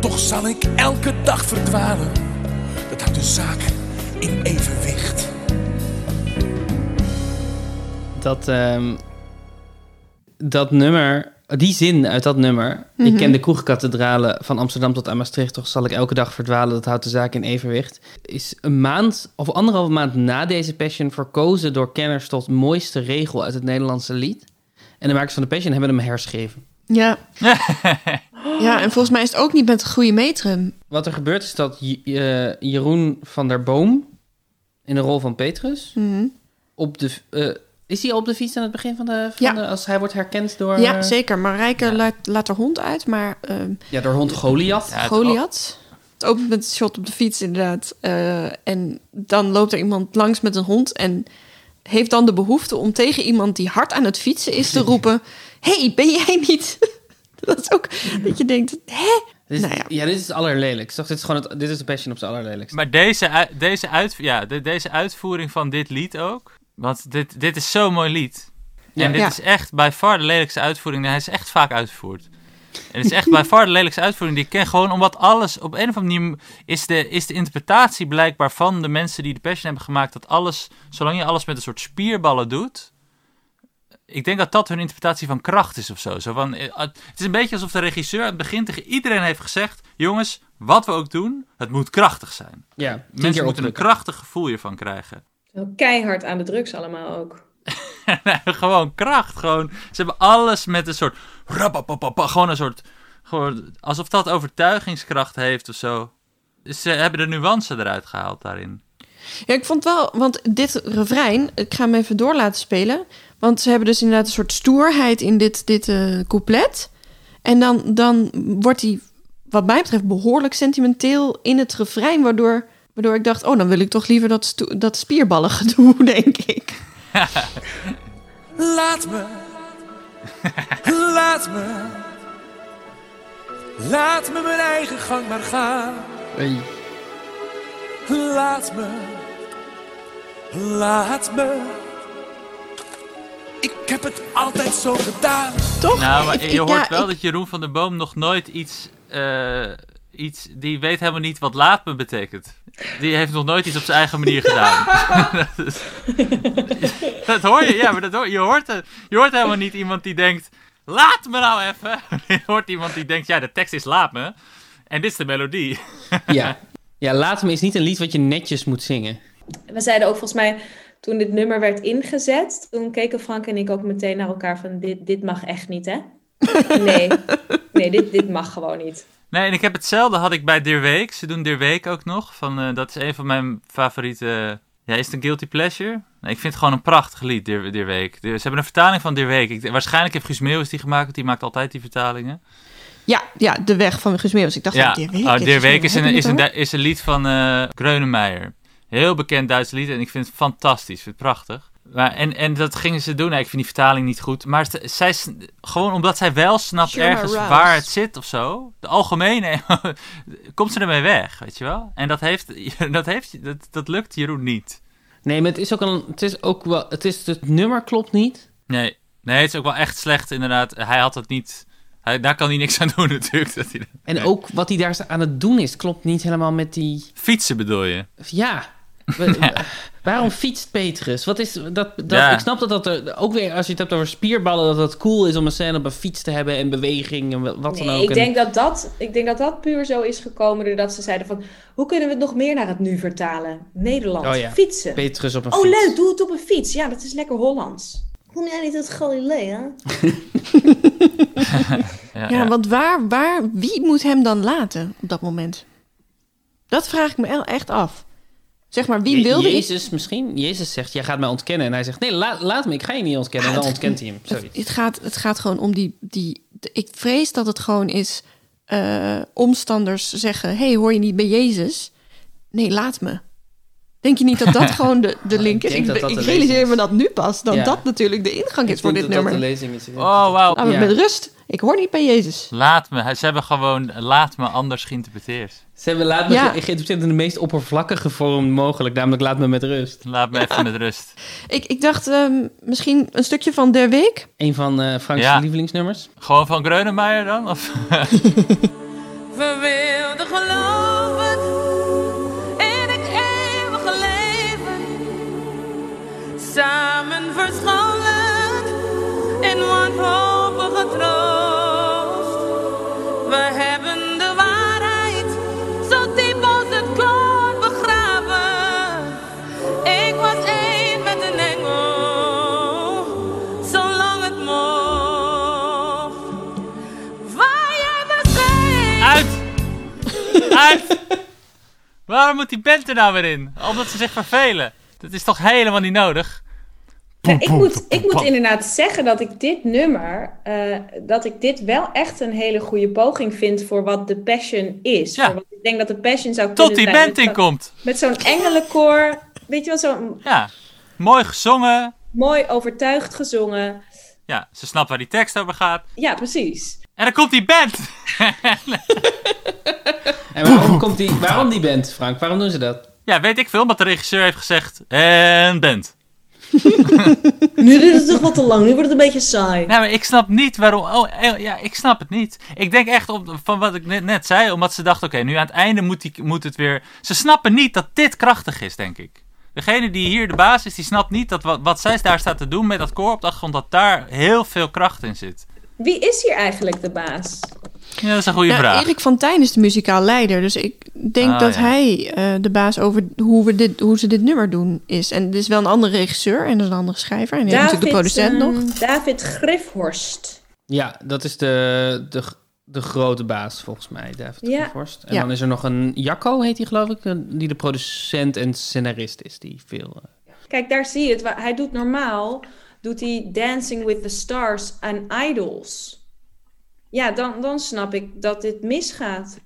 Toch zal ik elke dag verdwalen. Dat houdt de zaak in evenwicht. Dat, ehm, dat nummer, die zin uit dat nummer. Ik Mhm. ken de kroegkathedralen van Amsterdam tot aan Maastricht. Toch zal ik elke dag verdwalen. Dat houdt de zaak in evenwicht. Is een maand of anderhalve maand na deze Passion verkozen door kenners tot mooiste regel uit het Nederlandse lied. En de makers van de Passion hebben hem herschreven. Ja. ja, en volgens mij is het ook niet met een goede metrum. Wat er gebeurt is dat J- eh, Jeroen van der Boom in de rol van Petrus Mhm. op de eh, is hij op de fiets aan het begin van de, van Ja. de als hij wordt herkend door Ja, eh, zeker. Marijke laat, laat haar hond uit, maar ehm ja door hond Goliath. Ja, het- Goliath. Het opent met een shot op de fiets, inderdaad. Eh, en dan loopt er iemand langs met een hond en heeft dan de behoefte om tegen iemand die hard aan het fietsen is te roepen: hey, ben jij niet? dat is ook dat je denkt: hè? Dit is, Nou ja. ja. dit is het allerlelijkst. Toch? Dit is gewoon het, dit is de passion op zijn allerlelijkst. Maar deze, deze, uit, ja, de- deze uitvoering van dit lied ook. Want dit, dit is zo'n mooi lied. Ja. En dit Ja. is echt bij far de lelijkste uitvoering. Hij is echt vaak uitgevoerd. En het is echt bij far de lelijkste uitvoering die ik ken. Gewoon omdat alles, op een of andere manier, is de, is de interpretatie blijkbaar van de mensen die de Passion hebben gemaakt. Dat alles, zolang je alles met een soort spierballen doet. Ik denk dat dat hun interpretatie van kracht is of zo. zo van, eh, het is een beetje alsof de regisseur aan het begin tegen iedereen heeft gezegd: Jongens, wat we ook doen, het moet krachtig zijn. Ja, Mensen moeten een krachtig gevoel hiervan krijgen. Zo Keihard aan de drugs allemaal ook. Nee, gewoon kracht. Gewoon, ze hebben alles met een soort. Gewoon een soort. Gewoon, alsof dat overtuigingskracht heeft of zo. Ze hebben de nuance eruit gehaald daarin. Ja, ik vond wel, want dit refrein, ik ga hem even door laten spelen. Want ze hebben dus inderdaad een soort stoerheid in dit, dit eh, couplet. En dan, dan wordt hij, wat mij betreft, behoorlijk sentimenteel in het refrein. Waardoor, waardoor ik dacht, oh, dan wil ik toch liever dat, dat spierballen gedoe, denk ik. Laat me. Laat me. Laat me mijn eigen gang maar gaan. Hey. Laat me. Laat me. Ik heb het altijd zo gedaan. Toch? Nou, maar Ik- je ik- hoort ja, wel ik- dat Jeroen van der Boom nog nooit iets. eh, iets die weet helemaal niet wat laat me betekent. Die heeft nog nooit iets op zijn eigen manier gedaan. dat, is- dat hoor je, ja, maar dat hoor, je, hoort, het- je hoort helemaal niet iemand die denkt... Laat me nou even. Je hoort iemand die denkt, ja, de tekst is laat me. En dit is de melodie. Ja. ja, Laat me is niet een lied wat je netjes moet zingen. We zeiden ook volgens mij, toen dit nummer werd ingezet, toen keken Frank en ik ook meteen naar elkaar van, dit, dit mag echt niet, hè? Nee, nee dit, dit mag gewoon niet. Nee, en ik heb hetzelfde had ik bij Dear Week. Ze doen Dear Week ook nog. Van, eh, dat is een van mijn favoriete... Ja, is het een guilty pleasure? Nee, ik vind het gewoon een prachtig lied, Dear, Dear Week. De- ze hebben een vertaling van Dear Week. Ik, waarschijnlijk heeft Guus Meeuwis die gemaakt, want die maakt altijd die vertalingen. Ja, ja, de weg van Guus Meeuwis. Ik dacht, ja, ja. Dear Week, oh, Dear Week is een, is, een, is een lied van eh Greunemeyer. Heel bekend Duits lied en ik vind het fantastisch. Ik vind het prachtig. Maar, en, en dat gingen ze doen. Nou, ik vind die vertaling niet goed. Maar ze- zij, gewoon omdat zij wel snapt Sure, ergens waar het zit of zo. De algemene, komt ze ermee weg, weet je wel? En dat, heeft, dat, heeft, dat, dat lukt Jeroen niet. Nee, maar het is ook, een, het is ook wel... Het, is, het nummer klopt niet. Nee, nee, het is ook wel echt slecht inderdaad. Hij had het niet... Hij, daar kan hij niks aan doen natuurlijk. Dat hij, En Nee. ook wat hij daar aan het doen is, klopt niet helemaal met die... Fietsen bedoel je? Ja. Waarom fietst Petrus? Wat is dat? dat Ja. Ik snap dat dat er, ook weer als je het hebt over spierballen, dat het cool is om een scène op een fiets te hebben en beweging en wat dan Nee, ook. ik En- denk, dat dat, ik denk dat dat puur zo is gekomen doordat ze zeiden van... Hoe kunnen we het nog meer naar het nu vertalen? Nederland, Oh ja, fietsen. Petrus op een oh fiets. leuk, doe het op een fiets. Ja, dat is lekker Hollands. Kom jij niet uit Galilea? Ja, Ja, want waar, waar, wie moet hem dan laten op dat moment? Dat vraag ik me echt af. Zeg maar, wie Je- wilde ik? Jezus misschien? Jezus zegt, jij gaat mij ontkennen. En hij zegt, nee, la- laat me, ik ga je niet ontkennen. En dan ontkent hij hem. Het, Zoiets. het, gaat, het gaat gewoon om die, die... de- Ik vrees dat het gewoon is... eh, omstanders zeggen... hey, hoor je niet bij Jezus? Nee, laat me. Denk je niet dat dat gewoon de, de link ik is? Ik, dat dat ik de realiseer me dat nu pas. Dat Ja. dat natuurlijk de ingang is Ik voor dit dat dat nummer. de lezing is. Oh, wauw. Ja. met rust. Ik hoor niet bij Jezus. Laat me. Ze hebben gewoon laat me anders geïnterpreteerd. Ze hebben laat me Ja. in de meest oppervlakkige vorm mogelijk. Namelijk, laat me met rust. Laat me even met rust. Ik, ik dacht ehm, misschien een stukje van Der Week. Een van eh Frank's Ja. lievelingsnummers. Gewoon van Greunemeyer dan? Of? We wilden geloven in het eeuwige leven. Samen verscholen Waarom moet die band er nou weer in? Omdat ze zich vervelen. Dat is toch helemaal niet nodig? Nou, ik, moet, ik moet inderdaad zeggen dat ik dit nummer, eh, dat ik dit wel echt een hele goede poging vind voor wat de Passion is. Ja. Voor wat ik denk dat de Passion zou Tot kunnen die zijn. band Met zo- inkomt. Met zo'n engelenkoor, weet je wel, zo Ja. Mooi gezongen. mooi overtuigd gezongen. Ja, ze snapt waar die tekst over gaat. Ja, precies. En dan komt die band. En waarom, komt die, waarom die band, Frank? Waarom doen ze dat? Ja, weet ik veel, omdat de regisseur heeft gezegd... En band. Nu is het toch wat te lang, nu wordt het een beetje saai. Nee, maar ik snap niet waarom... Oh, eh, ja, ik snap het niet. Ik denk echt op, van wat ik net, net zei, omdat ze dachten... Oké, nu aan het einde moet, die, moet het weer... Ze snappen niet dat dit krachtig is, denk ik. Degene die hier de baas is, die snapt niet dat wat, wat zij daar staat te doen met dat koor op de achtergrond... dat daar heel veel kracht in zit. Wie is hier eigenlijk de baas? Ja, dat is een goede Ja, vraag. Erik van Tijn is de muzikaal leider. Dus ik denk Ah, dat ja. hij eh, de baas over hoe, we dit, hoe ze dit nummer doen is. En er is wel een andere regisseur en een andere schrijver. En heeft natuurlijk de producent nog. David Griffhorst. Ja, dat is de, de, de grote baas volgens mij, David Ja. Vorst. En Ja. dan is er nog een Jacco, heet hij geloof ik, eh, die de producent en scenarist is. Die veel... eh, Kijk, daar zie je het. Hij doet normaal, doet hij Dancing with the Stars en Idols. Ja, dan, dan snap ik dat dit misgaat.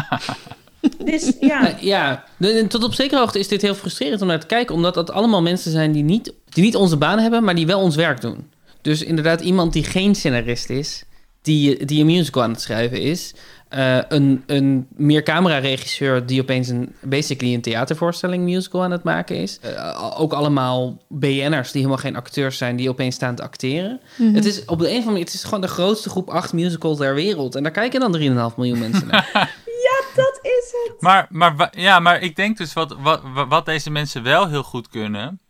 dus ja, ja, tot op zekere hoogte is dit heel frustrerend om naar te kijken, omdat dat allemaal mensen zijn die niet, die niet onze baan hebben, maar die wel ons werk doen. Dus inderdaad, iemand die geen scenarist is, die, die een musical aan het schrijven is, eh, een, een meercamera-regisseur die opeens een, basically een theatervoorstelling musical aan het maken is. Eh, ook allemaal BN'ers die helemaal geen acteurs zijn, die opeens staan te acteren. Mhm. Het is op de een of andere manier, het is gewoon de grootste groep acht musicals ter wereld. En daar kijken dan 3,5 miljoen mensen naar. ja, dat is het? Maar, maar, ja, maar ik denk dus wat, wat, wat deze mensen wel heel goed kunnen,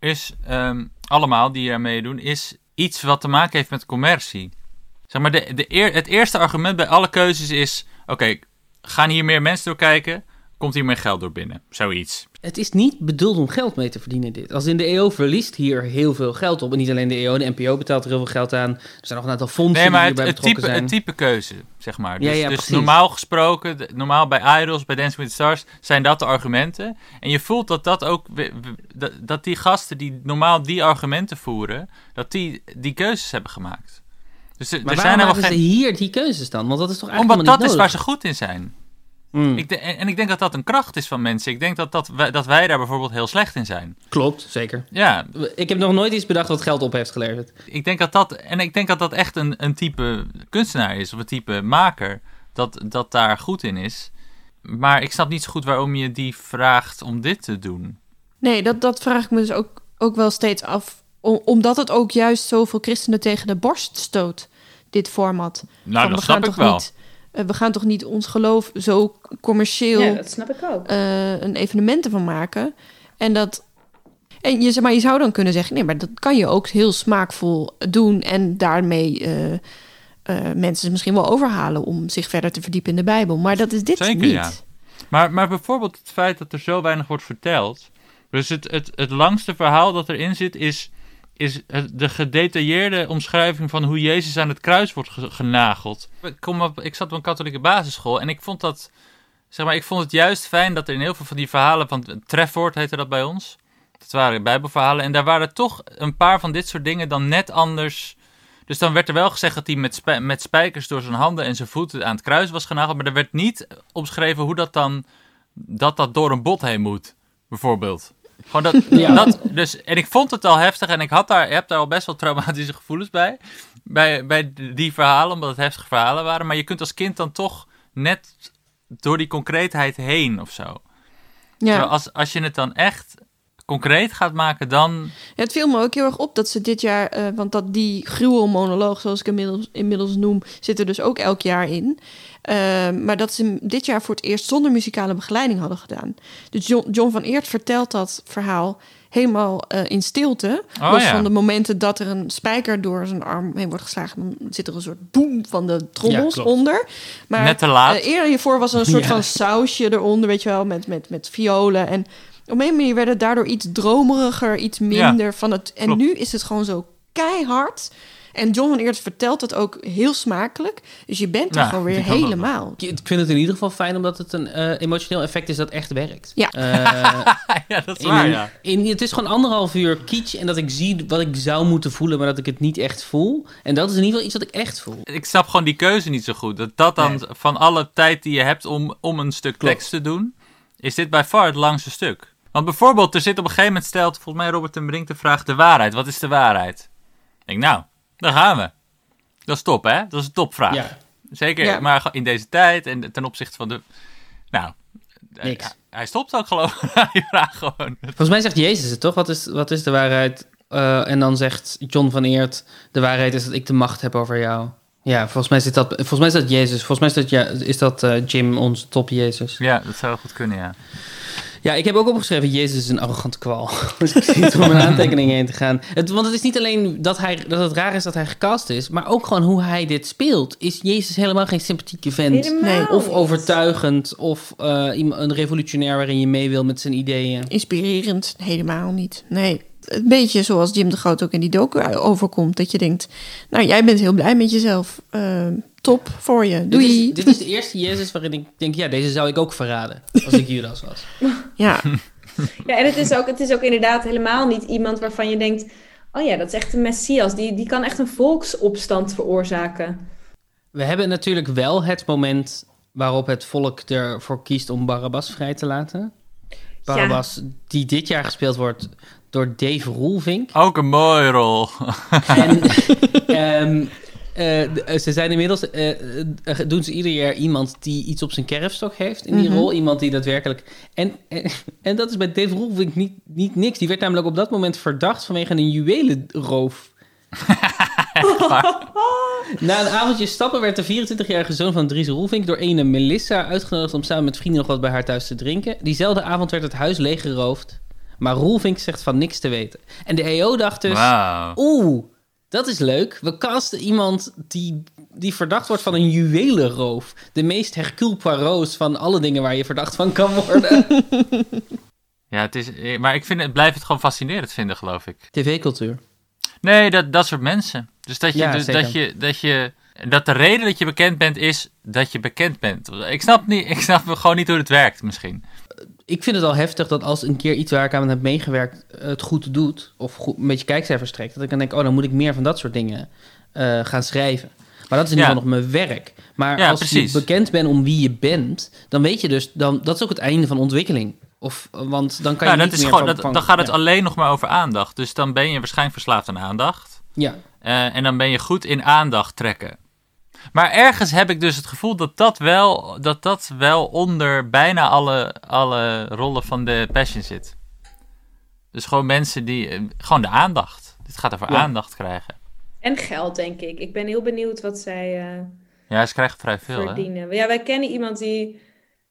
is ehm, allemaal die er meedoen, is iets wat te maken heeft met commercie. Zeg maar, de, de eer, het eerste argument bij alle keuzes is: oké, gaan hier meer mensen door kijken? Komt hier meer geld door binnen? Zoiets. Het is niet bedoeld om geld mee te verdienen, dit. Als in de EO verliest hier heel veel geld op. En niet alleen de EO, de NPO betaalt er heel veel geld aan. Er zijn nog een aantal fondsen Nee, maar die het, type, zijn. het type keuze, zeg maar. Dus, ja, dus normaal gesproken, normaal bij Idols, bij Dancing with the Stars, zijn dat de argumenten. En je voelt dat dat ook, dat die gasten die normaal die argumenten voeren, dat die die keuzes hebben gemaakt. Dus er, Maar er waarom zijn er ze geen... hier die keuzes dan? Want dat is toch eigenlijk Omdat dat is waar ze goed in zijn. Hmm. Ik de- en, ik denk dat dat een kracht is van mensen. Ik denk dat, dat, wij, dat wij daar bijvoorbeeld heel slecht in zijn. Klopt, zeker. Ja, Ik heb nog nooit iets bedacht wat geld op heeft geleverd. ik denk dat dat, en ik denk dat dat echt een, een type kunstenaar is, of een type maker, dat, dat daar goed in is. Maar ik snap niet zo goed waarom je die vraagt om dit te doen. Nee, dat, dat vraag ik me dus ook, ook wel steeds af. Omdat het ook juist zoveel christenen tegen de borst stoot, dit format. Nou, Van, dat we snap gaan ik toch wel. Niet, eh, we gaan toch niet ons geloof zo commercieel Ja, dat snap ik ook. eh, een evenement ervan maken. En dat. En je, zeg maar, je zou dan kunnen zeggen: nee, maar dat kan je ook heel smaakvol doen. En daarmee eh, eh, mensen misschien wel overhalen om zich verder te verdiepen in de Bijbel. Maar dat is dit Zeker, niet. ja. Maar, maar bijvoorbeeld het feit dat er zo weinig wordt verteld. Dus het, het, het langste verhaal dat erin zit is, is de gedetailleerde omschrijving van hoe Jezus aan het kruis wordt ge- genageld. Ik, kom ik zat op een katholieke basisschool en ik vond dat. Zeg maar, ik vond het juist fijn dat er in heel veel van die verhalen van Trefwoord heette dat bij ons. Dat waren Bijbelverhalen. En daar waren toch een paar van dit soort dingen dan net anders. Dus dan werd er wel gezegd dat hij met, met spijkers door zijn handen en zijn voeten aan het kruis was genageld. Maar er werd niet omschreven hoe dat dan. dat dat door een bot heen moet, bijvoorbeeld. Gewoon dat, Ja. dat, dus, en ik vond het al heftig en ik had daar, heb daar al best wel traumatische gevoelens bij. Bij, bij die verhalen, omdat het heftige verhalen waren. Maar je kunt als kind dan toch net door die concreetheid heen of zo. Terwijl als, als je het dan echt concreet gaat maken, dan... Ja, het viel me ook heel erg op dat ze dit jaar, eh, want dat die gruwelmonoloog, zoals ik inmiddels, inmiddels noem, zit er dus ook elk jaar in. Eh, maar dat ze hem dit jaar voor het eerst zonder muzikale begeleiding hadden gedaan. Dus John, John van Eert vertelt dat verhaal helemaal eh, in stilte. Oh, los ja. van de momenten dat er een spijker door zijn arm heen wordt geslagen, dan zit er een soort boem van de trommels Ja, onder. Maar Net te laat. eh, eerder hiervoor was er een soort Ja. van sausje eronder, weet je wel, met, met, met violen. En op een manier werd het daardoor iets dromeriger, iets minder van het. En klopt. nu is het gewoon zo keihard. En John van Eert vertelt het ook heel smakelijk. Dus je bent er Ja, gewoon weer dat helemaal. Ik vind het in ieder geval fijn omdat het een eh, emotioneel effect is dat echt werkt. Ja. Eh, ja, dat is in waar, ja. in, het is gewoon anderhalf uur kitsch en dat ik zie wat ik zou moeten voelen, maar dat ik het niet echt voel. En dat is in ieder geval iets wat ik echt voel. Ik snap gewoon die keuze niet zo goed. Dat dat dan van alle tijd die je hebt om, om een stuk tekst te doen, is dit bij far het langste stuk. Want bijvoorbeeld, er zit op een gegeven moment stelt volgens mij Robert ten Brink de vraag: de waarheid. Wat is de waarheid? Ik denk, nou, daar gaan we. Dat is top, hè? Dat is een topvraag. Ja. Zeker, Ja. maar in deze tijd en ten opzichte van de. Nou, eh, Niks. hij- hij stopt ook geloof ik die vraag gewoon. Volgens mij zegt Jezus het toch? Wat is, wat is de waarheid? Eh, en dan zegt John van Eert: De waarheid is dat ik de macht heb over jou. Ja, volgens mij, zit dat, volgens mij is dat Jezus. Volgens mij is dat, ja, is dat eh, Jim, onze top Jezus. Ja, dat zou goed kunnen, ja. Ja, ik heb ook opgeschreven: Jezus is een arrogante kwal. dus ik om mijn aantekeningen heen te gaan. Het, want het is niet alleen dat, hij, dat het raar is dat hij gecast is, maar ook gewoon hoe hij dit speelt. Is Jezus helemaal geen sympathieke vent? Helemaal Of overtuigend, of eh, iemand- een revolutionair waarin je mee wil met zijn ideeën. Inspirerend, helemaal niet. Nee, een beetje zoals Jim de Groot ook in die docu overkomt. Dat je denkt, nou, jij bent heel blij met jezelf. Eh, top voor je. Dit is, dit is de eerste Jezus waarin ik denk, ja, deze zou ik ook verraden. Als ik Judas was. Ja. Ja, en het is, ook, het is ook inderdaad helemaal niet iemand waarvan je denkt... oh ja, dat is echt een Messias. Die, die kan echt een volksopstand veroorzaken. We hebben natuurlijk wel het moment waarop het volk ervoor kiest om Barabbas vrij te laten. Barabbas, die dit jaar gespeeld wordt door Dave Roelvink. Ook een mooie rol. En ehm, eh, eh, ze zijn inmiddels, eh, doen ze ieder jaar iemand die iets op zijn kerfstok heeft in die Mhm. rol. Iemand die daadwerkelijk. En, en, en dat is bij Dave Roelvink niet, niet niks. Die werd namelijk op dat moment verdacht vanwege een juwelenroof. Na een avondje stappen werd de 24-jarige zoon van Dries Roelvink door ene Melissa uitgenodigd om samen met vrienden nog wat bij haar thuis te drinken. Diezelfde avond werd het huis leeggeroofd, maar Roelvink zegt van niks te weten. En de EO dacht dus, Wauw. oeh, dat is leuk. We casten iemand die, die verdacht wordt van een juwelenroof. De meest Hercule Poirot's van alle dingen waar je verdacht van kan worden. Ja, het is, maar ik vind, het blijf het gewoon fascinerend vinden, geloof ik. TV-cultuur. Nee, dat, dat soort mensen. Dus dat je, Ja, dus dat je, dat je, dat de reden dat je bekend bent is dat je bekend bent. Ik snap, niet, ik snap gewoon niet hoe het werkt, misschien. Ik vind het al heftig dat als een keer iets waar ik aan heb meegewerkt eh, het goed doet, of goed, een beetje kijkcijfers trekt, dat ik dan denk, oh, dan moet ik meer van dat soort dingen eh, gaan schrijven. Maar dat is in ieder geval nog mijn werk. Maar Ja, als precies. je bekend bent om wie je bent, dan weet je dus, dan, dat is ook het einde van ontwikkeling. Of, want dan kan je niet meer gewoon, van- dat, dan gaat het ja. alleen nog maar over aandacht. Dus dan ben je waarschijnlijk verslaafd aan aandacht. Ja. Eh, en dan ben je goed in aandacht trekken. Maar ergens heb ik dus het gevoel dat dat wel, dat dat wel onder bijna alle, alle rollen van de Passion zit. Dus gewoon mensen die... eh, Gewoon de aandacht. Dit gaat over Ja. aandacht krijgen. En geld, denk ik. Ik ben heel benieuwd wat zij eh, Ja, ze krijgen vrij veel, hè? verdienen. Ja, wij kennen iemand die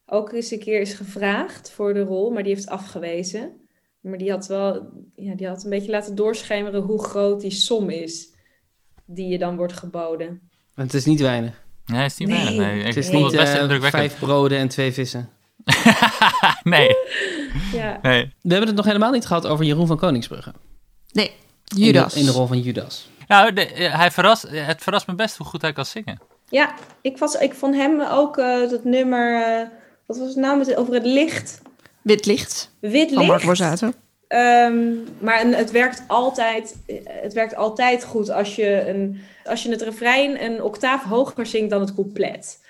ook eens een keer is gevraagd voor de rol, maar die heeft afgewezen. Maar die had wel, ja, die had een beetje laten doorschemeren hoe groot die som is die je dan wordt geboden. Het is niet weinig. Nee, het is niet Nee. weinig. Nee, ik Het is vond niet het best eh, vijf broden en twee vissen. nee. Ja. nee. We hebben het nog helemaal niet gehad over Jeroen van Koningsbrugge. Nee, In de- Judas. In de, rol van Judas. Nou, de- hij verrast, het verrast me best hoe goed hij kan zingen. Ja, ik, was, ik vond hem ook eh, dat nummer, eh, wat was het nou, met, over het licht? Wit licht. Wit Van Mark licht. Borsato. Ehm, maar het werkt, altijd, eh, het werkt altijd goed als je, een, als je het refrein een octaaf hoger zingt dan het couplet.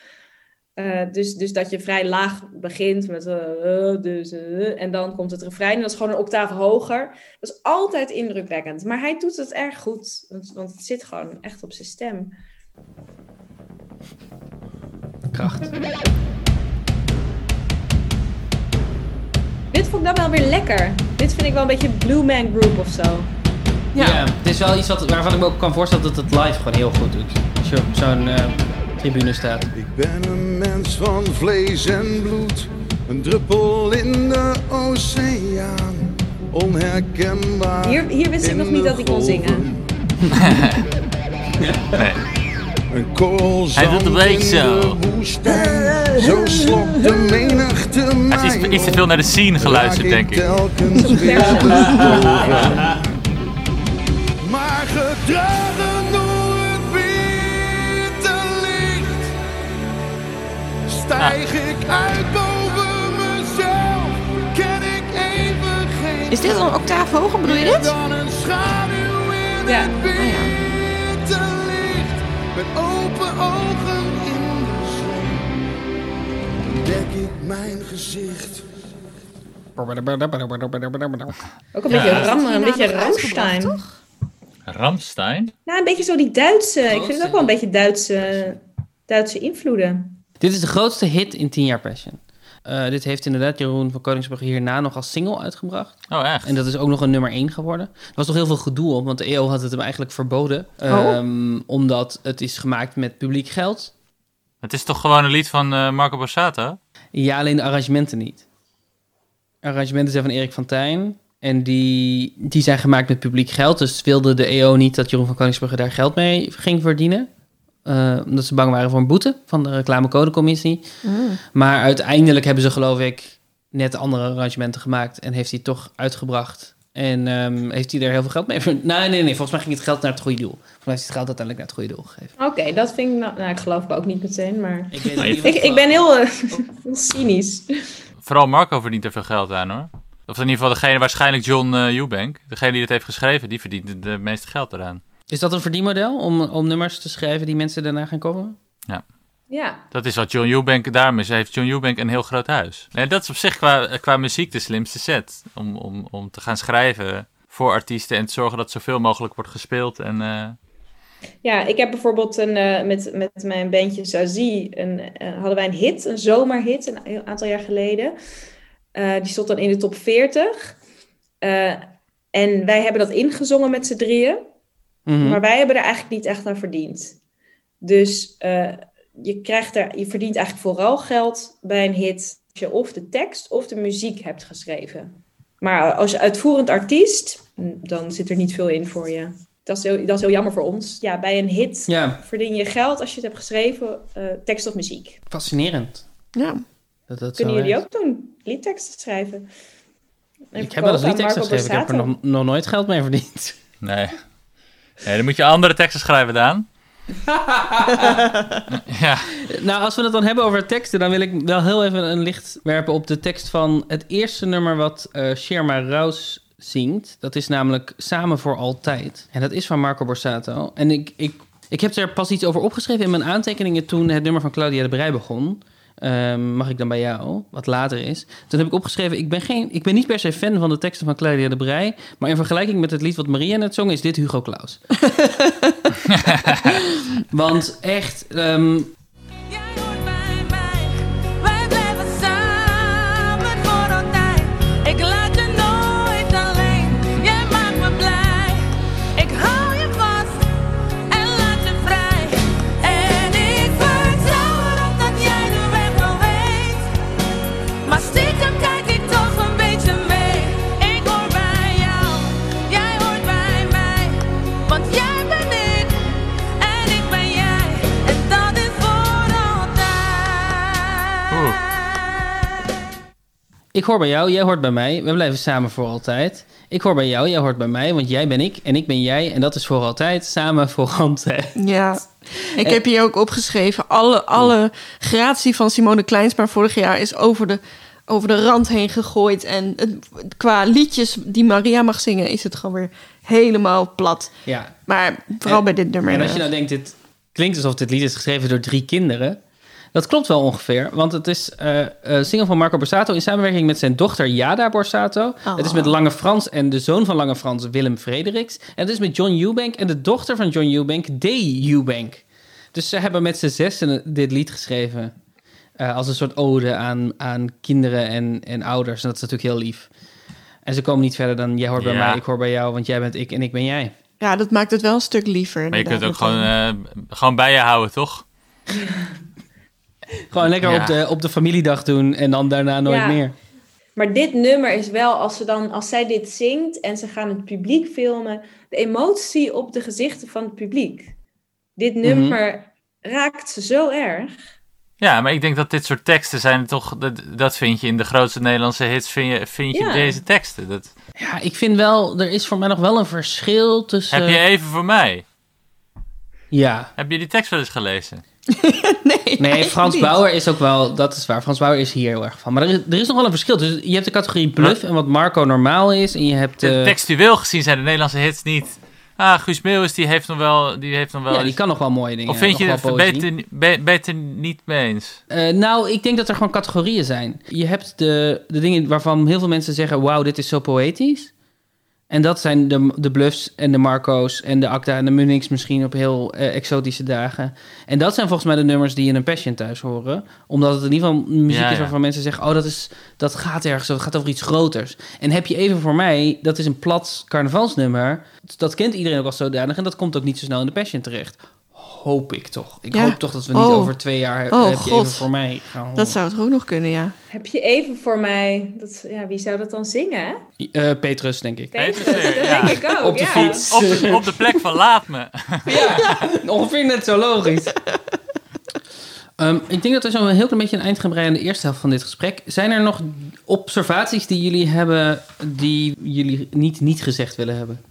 Eh, dus, dus dat je vrij laag begint met eh, dus, en dan komt het refrein en dat is gewoon een octaaf hoger. Dat is altijd indrukwekkend. Maar hij doet het erg goed, want, want het zit gewoon echt op zijn stem. Kracht. Dit vond ik dan wel weer lekker. Dit vind ik wel een beetje Blue Man Group of zo. Ja. het is wel iets wat, waarvan ik me ook kan voorstellen dat het live gewoon heel goed doet. Als je op zo'n eh, tribune staat. Ik ben een mens van vlees en bloed, een druppel in de oceaan, onherkenbaar. Hier, hier wist ik nog niet dat ik kon zingen. Nee. Een Hij doet het een beetje zo. woestijn, zo slokt de menigte Hij is iets, iets te veel naar de scene geluisterd, denk ik. Maar gedragen door het witte licht Stijg ik uit boven mezelf Ken ik even geen Is dit een octaaf hoger, bedoel je dit? Dan een schaduw in Ja. het Oh ja. Ogen in de zon Dek ik mijn gezicht Ook een beetje, ram, een beetje Ramstein. Ramstein? Nou, een beetje zo die Duitse. Ik vind het ook wel een beetje Duitse, Duitse invloeden. Dit is de grootste hit in 10 jaar Passion. Eh, dit heeft inderdaad Jeroen van Koningsbrugge hierna nog als single uitgebracht. Oh, echt? En dat is ook nog een nummer 1 geworden. Er was toch heel veel gedoe op, want de EO had het hem eigenlijk verboden. Oh. Ehm, omdat het is gemaakt met publiek geld. Het is toch gewoon een lied van eh, Marco Borsato? Ja, alleen de arrangementen niet. Arrangementen zijn van Erik van Tijn. En die, die zijn gemaakt met publiek geld. Dus wilde de EO niet dat Jeroen van Koningsbrugge daar geld mee ging verdienen. Eh, omdat ze bang waren voor een boete van de reclamecodecommissie. Mm. Maar uiteindelijk hebben ze geloof ik net andere arrangementen gemaakt. En heeft hij het toch uitgebracht. En ehm, heeft hij er heel veel geld mee? Nee, nee, nee. Volgens mij ging het geld naar het goede doel. Volgens mij is het geld uiteindelijk naar het goede doel gegeven. Oké, dat vind ik... Nou, nou, ik geloof ik ook niet meteen, maar... Ik, weet ik, niet ik, ben heel eh, cynisch. Vooral Marco verdient er veel geld aan, hoor. Of in ieder geval degene, waarschijnlijk John eh Eubank. Degene die het heeft geschreven, die verdient het de meeste geld eraan. Is dat een verdienmodel om, om nummers te schrijven die mensen daarna gaan coveren? Ja. Ja. Dat is wat John Eubank, daarom is, heeft John Eubank een heel groot huis. En dat is op zich qua, qua muziek de slimste set. Om, om, om te gaan schrijven voor artiesten en te zorgen dat zoveel mogelijk wordt gespeeld. En, eh, Ja, ik heb bijvoorbeeld een, eh, met, met mijn bandje Zazie, een, eh, hadden wij een hit, een zomerhit, een heel aantal jaar geleden. Eh, die stond dan in de top 40. Eh, en wij hebben dat ingezongen met z'n drieën. Mhm. Maar wij hebben er eigenlijk niet echt aan verdiend. Dus eh, je, krijgt er, je verdient eigenlijk vooral geld bij een hit als je of de tekst of de muziek hebt geschreven. Maar als je uitvoerend artiest, mm, dan zit er niet veel in voor je. Dat is heel, dat is heel jammer voor ons. Ja, bij een hit Ja. verdien je geld als je het hebt geschreven, eh, tekst of muziek. Fascinerend. Ja. Dat dat Kunnen jullie is. ook doen? Liedteksten schrijven. En Ik heb wel eens liedteksten geschreven. Ik heb er nog, nog nooit geld mee verdiend. Nee. Nee. Dan moet je andere teksten schrijven, Daan. ja. Nou, als we het dan hebben over teksten, dan wil ik wel heel even een licht werpen op de tekst van het eerste nummer wat eh Sherma Rouse zingt. Dat is namelijk Samen voor Altijd. En dat is van Marco Borsato. En ik, ik, ik heb er pas iets over opgeschreven in mijn aantekeningen toen het nummer van Claudia de Brij begon. Ehm, mag ik dan bij jou, wat later is. Toen heb ik opgeschreven, ik ben, geen, ik ben niet per se fan van de teksten van Claudia de Brij. Maar in vergelijking met het lied wat Maria net zong, is dit Hugo Claus. Want echt, ehm, Ik hoor bij jou, jij hoort bij mij. We blijven samen voor altijd. Ik hoor bij jou, jij hoort bij mij. Want jij ben ik en ik ben jij. En dat is voor altijd. Samen voor altijd. Ja. Ik En- heb hier ook opgeschreven. Alle, alle gratie van Simone Kleinsma vorig jaar is over de, over de rand heen gegooid. En het, qua liedjes die Maria mag zingen, is het gewoon weer helemaal plat. Ja. Maar vooral En- bij dit nummer. En als je nou denkt, dit klinkt alsof dit lied is geschreven door drie kinderen. Dat klopt wel ongeveer, want het is eh eh, single van Marco Borsato in samenwerking met zijn dochter Jada Borsato. Oh. Het is met Lange Frans en de zoon van Lange Frans, Willem Frederiks. En het is met John Eubank en de dochter van John Eubank, Day Eubank. Dus ze hebben met z'n zessen dit lied geschreven. eh, als een soort ode aan, aan kinderen en, en ouders. En dat is natuurlijk heel lief. En ze komen niet verder dan jij hoort bij Ja. mij, ik hoor bij jou, want jij bent ik en ik ben jij. Ja, dat maakt het wel een stuk liever. Maar je kunt ook gewoon, gewoon bij je houden, toch? Gewoon lekker Ja. op, de, op de familiedag doen en dan daarna nooit Ja. meer. Maar dit nummer is wel, als, ze dan, als zij dit zingt en ze gaan het publiek filmen, de emotie op de gezichten van het publiek. Dit Mhm. nummer raakt ze zo erg. Ja, maar ik denk dat dit soort teksten zijn toch... Dat, dat vind je in de grootste Nederlandse hits, vind je, vind je Ja. deze teksten. Dat, Ja, ik vind wel, er is voor mij nog wel een verschil tussen... Heb je even voor mij? Ja. Heb je die tekst wel eens gelezen? Nee, Frans Bauer is ook wel, dat is waar. Frans Bauer is hier heel erg van. Maar er is, er is nog wel een verschil. Dus je hebt de categorie bluff en wat Marco normaal is. En je hebt de... Textueel gezien zijn de Nederlandse hits niet... Ah, Guus Meeuwis, die heeft nog wel... Die heeft nog wel Ja, die eens- kan nog wel mooie dingen. Of vind je het beter, be- beter niet mee eens? Eh, nou, ik denk dat er gewoon categorieën zijn. Je hebt de, de dingen waarvan heel veel mensen zeggen... wauw, dit is zo poëtisch. En dat zijn de, de bluffs en de Marco's en de Acta en de Munnings misschien op heel eh, exotische dagen. En dat zijn volgens mij de nummers die in een Passion thuis horen. Omdat het in ieder geval muziek Ja, is ja. waarvan mensen zeggen... oh, dat, is, dat gaat ergens, dat gaat over iets groters. En heb je even voor mij, dat is een plat carnavalsnummer. Dat kent iedereen ook als zodanig en dat komt ook niet zo snel in de Passion terecht. Hoop ik toch. Ik Ja. hoop toch dat we niet Oh. over twee jaar Oh, heb je God. even voor mij gaan horen. Dat zou het ook nog kunnen, ja. Heb je even voor mij, dat, ja, wie zou dat dan zingen? Eh, Petrus, denk ik. Petrus, dat denk ik ook. Op de ja. fiets. Op de, op de plek van laat me. Ongeveer net zo logisch. Ehm, ik denk dat we zo een heel klein beetje een eind gaan breien aan de eerste helft van dit gesprek. Zijn er nog observaties die jullie hebben die jullie niet, niet gezegd willen hebben?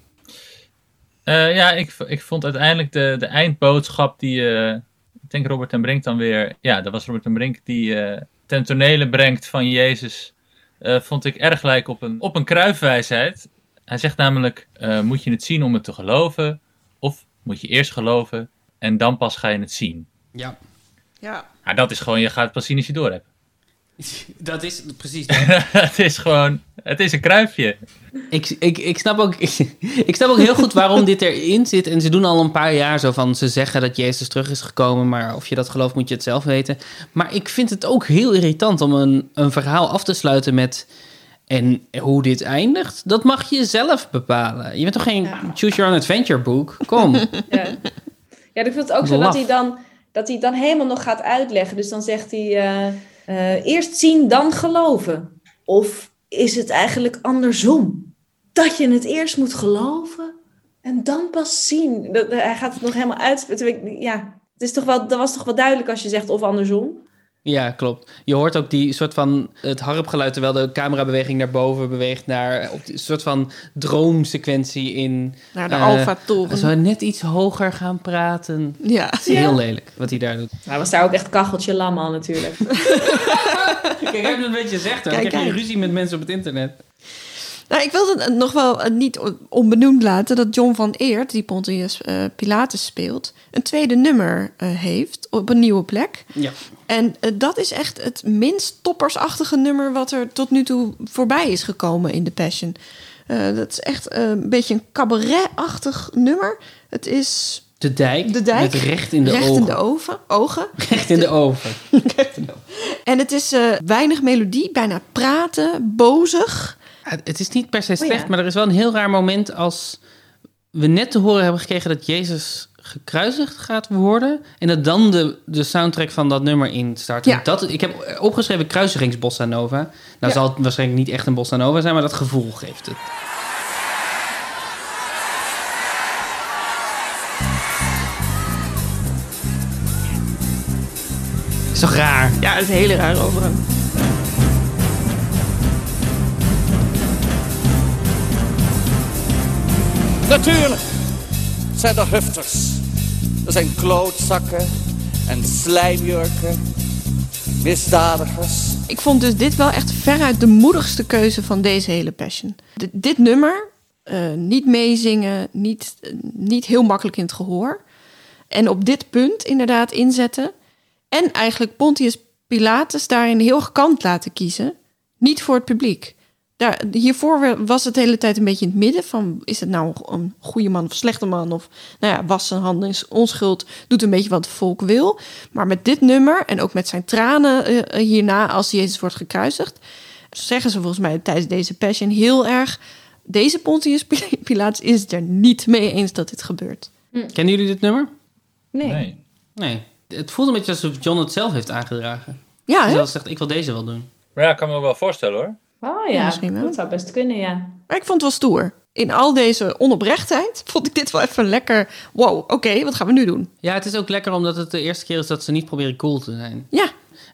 Eh, ja, ik, ik vond uiteindelijk de, de eindboodschap die, eh, ik denk Robert ten Brink dan weer, ja, dat was Robert ten Brink, die eh ten tonele brengt van Jezus, eh, vond ik erg lijk op een, op een kruifwijsheid. Hij zegt namelijk, eh, moet je het zien om het te geloven, of moet je eerst geloven en dan pas ga je het zien. Ja. Ja. Nou, dat is gewoon, je gaat het pas zien als je door hebt. Dat is precies het is gewoon, het is een kruifje. Ik, ik, ik, snap ook, ik snap ook heel goed waarom dit erin zit. En ze doen al een paar jaar zo van... ze zeggen dat Jezus terug is gekomen... maar of je dat gelooft moet je het zelf weten. Maar ik vind het ook heel irritant om een, een verhaal af te sluiten met... En hoe dit eindigt, dat mag je zelf bepalen. Je bent toch geen Choose Your Own Adventure boek? Kom. Ja. ja, ik vind het ook zo dat hij, dan, dat hij dan helemaal nog gaat uitleggen. Dus dan zegt hij, eh, eh, eerst zien, dan geloven. Of is het eigenlijk andersom? Dat je het eerst moet geloven en dan pas zien. Dat, hij gaat het nog helemaal uit. Ja, het is toch wel, dat was toch wel duidelijk als je zegt of andersom. Ja, klopt. Je hoort ook die soort van het harpgeluid terwijl de camerabeweging naar boven beweegt naar op die soort van droomsequentie in. Naar de eh, Alpha-toren. Zo net iets hoger gaan praten. Ja. Het is heel lelijk wat hij daar doet. Hij was daar ook echt kacheltje lam al natuurlijk. Kijk, ik heb het een beetje gezegd hoor. Kijk, ik heb geen ruzie met mensen op het internet. Nou, ik wilde het nog wel eh, niet on- onbenoemd laten dat John van Eert, die Pontius eh, Pilatus speelt, een tweede nummer heeft op een nieuwe plek. Ja. En eh, dat is echt het minst toppersachtige nummer wat er tot nu toe voorbij is gekomen in The Passion. Eh, dat is echt eh, een beetje een cabaret-achtig nummer. Het is De dijk, De dijk, met recht in de recht ogen. in de oven, ogen. Recht in de oven. En het is weinig melodie, bijna praten, bozig. Het, het is niet per se slecht, Oh ja. maar er is wel een heel raar moment als we net te horen hebben gekregen dat Jezus gekruisigd gaat worden. En dat dan de, de soundtrack van dat nummer instart. Ja. Dat, ik heb opgeschreven kruisigingsbossa nova. Nou Ja. zal het waarschijnlijk niet echt een bossa nova zijn, maar dat gevoel geeft het. Is toch raar? Ja, het is een hele rare overgang. Natuurlijk zijn er hufters. Er zijn klootzakken en slijmjurken, misdadigers. Ik vond dus dit wel echt veruit de moedigste keuze van deze hele Passion. Dit nummer, eh, niet meezingen, niet, niet heel makkelijk in het gehoor. En op dit punt inderdaad inzetten. En eigenlijk Pontius Pilatus daarin heel gekant laten kiezen. Niet voor het publiek. Daar, hiervoor was het de hele tijd een beetje in het midden van... is het nou een goede man of slechte man? Of nou ja, was zijn handen is onschuld, doet een beetje wat het volk wil. Maar met dit nummer en ook met zijn tranen eh, hierna... als Jezus wordt gekruisigd... zeggen ze volgens mij tijdens deze Passion heel erg... deze Pontius Pilatus is het er niet mee eens dat dit gebeurt. Kennen jullie dit nummer? Nee. Nee. Het voelt een beetje alsof John het zelf heeft aangedragen. Ja, Hij hè? zegt, ik wil deze wel doen. Maar ja, ik kan me wel voorstellen hoor. Oh Ja, ja, misschien wel. dat zou best kunnen, ja. Maar ik vond het wel stoer. In al deze onoprechtheid vond ik dit wel even lekker... wow, oké, wat gaan we nu doen? Ja, het is ook lekker omdat het de eerste keer is dat ze niet proberen cool te zijn. Ja.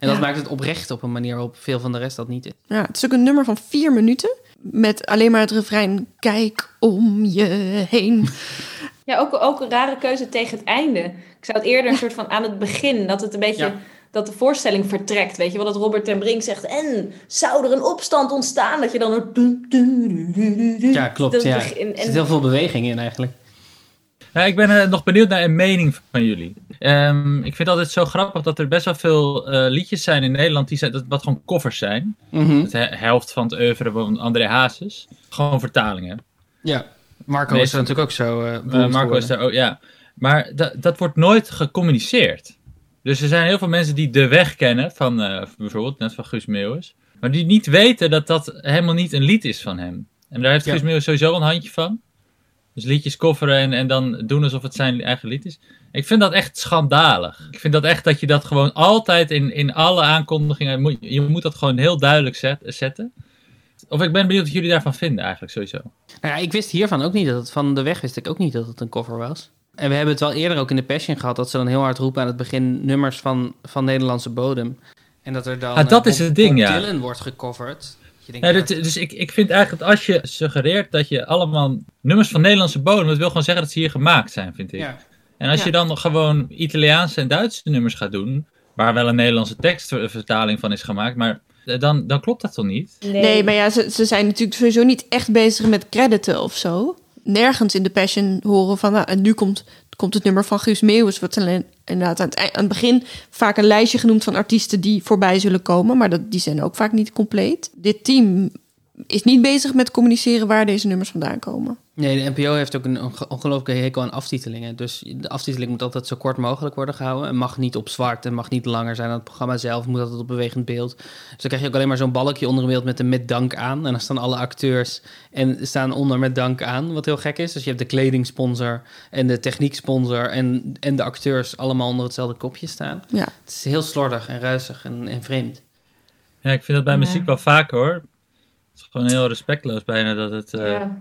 En dat Ja. maakt het oprecht op een manier waarop veel van de rest dat niet is. Ja, het is ook een nummer van vier minuten... met alleen maar het refrein... kijk om je heen. Ja, ook, ook een rare keuze tegen het einde. Ik zou het eerder een soort van aan het begin, dat het een beetje, Ja. Dat de voorstelling vertrekt. Weet je wel, dat Robert ten Brink zegt, en zou er een opstand ontstaan? Dat je dan een... Ja, klopt. Dat Ja. Er zit heel veel beweging in eigenlijk. Ja, ik ben eh, nog benieuwd naar een mening van jullie. Ehm, ik vind het altijd zo grappig dat er best wel veel eh, liedjes zijn in Nederland die zijn, dat, wat gewoon covers zijn. Mhm. De he- helft van het oeuvre van André Hazes. Gewoon vertalingen. Ja. Marco Nee, is er natuurlijk ook zo eh Marco is daar ook, ja. Maar dat, dat wordt nooit gecommuniceerd. Dus er zijn heel veel mensen die de weg kennen van eh, bijvoorbeeld, net van Guus Meeuwis. Maar die niet weten dat dat helemaal niet een lied is van hem. En daar heeft Ja. Guus Meeuwis sowieso een handje van. Dus liedjes kofferen en, en dan doen alsof het zijn eigen lied is. Ik vind dat echt schandalig. Ik vind dat echt dat je dat gewoon altijd in, in alle aankondigingen... Moet, je moet dat gewoon heel duidelijk zet- zetten. Of ik ben benieuwd wat jullie daarvan vinden eigenlijk sowieso. Nou ja, ik wist hiervan ook niet dat het van de weg wist ik ook niet dat het een cover was. En we hebben het wel eerder ook in de Passion gehad dat ze dan heel hard roepen aan het begin nummers van, van Nederlandse bodem. En dat er dan Ah, dat is het ding, ja. Dylan wordt gecoverd. Je denkt, Ja, dus ik, ik vind eigenlijk dat als je suggereert dat je allemaal nummers van Nederlandse bodem, dat wil gewoon zeggen dat ze hier gemaakt zijn, vind ik. Ja. En als Ja. je dan gewoon Italiaanse en Duitse nummers gaat doen, waar wel een Nederlandse tekstvertaling van is gemaakt, maar eh, dan, dan klopt dat toch niet? Nee, maar ja, ze, ze zijn natuurlijk sowieso niet echt bezig met crediten of zo. Nergens in de Passion horen van, nou, en nu komt, komt het nummer van Guus Meeuwis. Alleen inderdaad aan het, aan het begin vaak een lijstje genoemd van artiesten die voorbij zullen komen. Maar dat, die zijn ook vaak niet compleet. Dit team is niet bezig met communiceren waar deze nummers vandaan komen. Nee, de NPO heeft ook een onge- ongelooflijke hekel aan aftitelingen. Dus de aftiteling moet altijd zo kort mogelijk worden gehouden. En mag niet op zwart en mag niet langer zijn dan het programma zelf. Moet altijd op bewegend beeld. Dus dan krijg je ook alleen maar zo'n balkje onder een beeld met een met dank aan. En dan staan alle acteurs en staan onder met dank aan. Wat heel gek is. Dus je hebt de kledingsponsor en de technieksponsor en, en de acteurs allemaal onder hetzelfde kopje staan. Ja. Het is heel slordig en ruisig en, en vreemd. Ja, ik vind dat bij Ja. muziek wel vaker hoor. Het is gewoon heel respectloos bijna dat het... eh, Ja.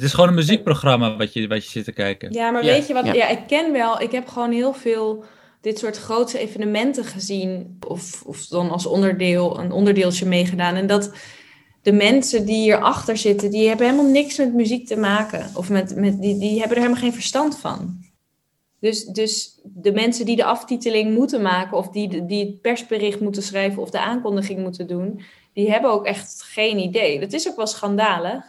Het is gewoon een muziekprogramma wat je, wat je zit te kijken. Ja, maar weet je wat? Ja. ik ken wel. Ik heb gewoon heel veel dit soort grootse evenementen gezien. Of, of dan als onderdeel, een onderdeeltje meegedaan. En dat de mensen die hierachter zitten, die hebben helemaal niks met muziek te maken. Of met, met die, die hebben er helemaal geen verstand van. Dus, dus de mensen die de aftiteling moeten maken, of die, die het persbericht moeten schrijven of de aankondiging moeten doen, die hebben ook echt geen idee. Dat is ook wel schandalig.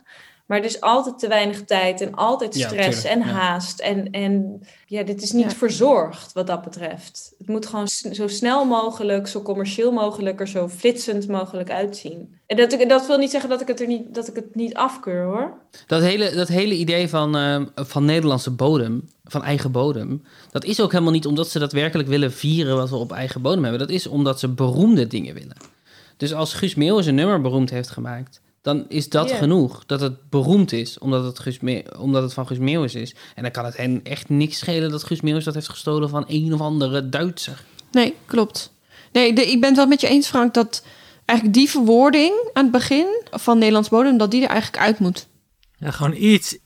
Maar er is altijd te weinig tijd en altijd stress en ja. haast. En, en ja, dit is niet verzorgd wat dat betreft. Het moet gewoon zo snel mogelijk, zo commercieel mogelijk, er zo flitsend mogelijk uitzien. En dat, ik- dat wil niet zeggen dat ik het, er niet, dat ik het niet afkeur hoor. Dat hele, dat hele idee van, eh, van Nederlandse bodem, van eigen bodem, dat is ook helemaal niet omdat ze daadwerkelijk willen vieren wat we op eigen bodem hebben. Dat is omdat ze beroemde dingen willen. Dus als Guus Meeuwis een nummer beroemd heeft gemaakt, dan is dat genoeg. Dat het beroemd is, omdat het, Guus Me- omdat het van Guus Meeuwis is. En dan kan het hen echt niks schelen dat Guus Meeuwis dat heeft gestolen van een of andere Duitser. Nee, klopt. Nee, de, ik ben het wel met je eens, Frank, dat eigenlijk die verwoording aan het begin van Nederlands bodem, dat die er eigenlijk uit moet. Ja, gewoon iets,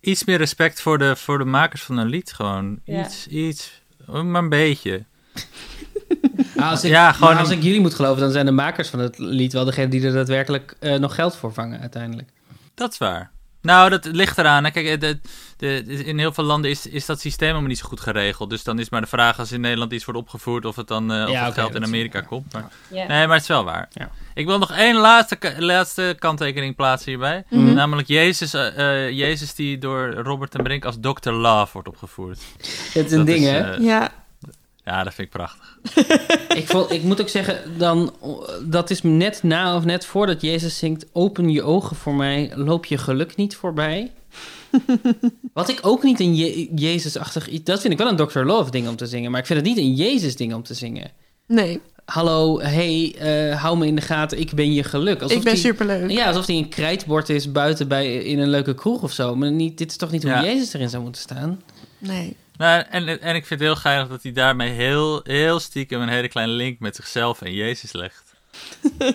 iets meer respect voor de, voor de makers van een lied. Gewoon Ja. iets, iets, maar een beetje. Ah, als ik, Ja, gewoon maar als een- ik jullie moet geloven, dan zijn de makers van het lied wel degene die er daadwerkelijk eh, nog geld voor vangen uiteindelijk. Dat is waar. Nou, dat ligt eraan. hè. Kijk, de, de, in heel veel landen is, is dat systeem helemaal niet zo goed geregeld. Dus dan is maar de vraag als in Nederland iets wordt opgevoerd... of het dan eh, of Ja, het geld dat in is- Amerika komt. Maar, Ja. Nee, maar het is wel waar. Ik wil nog één laatste, laatste kanttekening plaatsen hierbij. Mhm. Namelijk Jezus, eh, Jezus die door Robert ten Brink als Dr. Love wordt opgevoerd. Het is een Dat ding, hè? Ja. Ja, dat vind ik prachtig. ik, vond, ik moet ook zeggen, dan, dat is net na of net voordat Jezus zingt... open je ogen voor mij, loop je geluk niet voorbij. Wat ik ook niet een Je- Jezus-achtig... iets- Dat vind ik wel een Dr. Love ding om te zingen... maar ik vind het niet een Jezus-ding om te zingen. Nee. Hallo, hey, eh, hou me in de gaten, ik ben je geluk. Ik ben die- superleuk. Ja, alsof hij een krijtbord is buiten bij, in een leuke kroeg of zo. Maar niet, dit is toch niet hoe Ja. Jezus erin zou moeten staan? Nee. Nou, en, en ik vind het heel geinig dat hij daarmee heel, heel stiekem een hele kleine link met zichzelf en Jezus legt.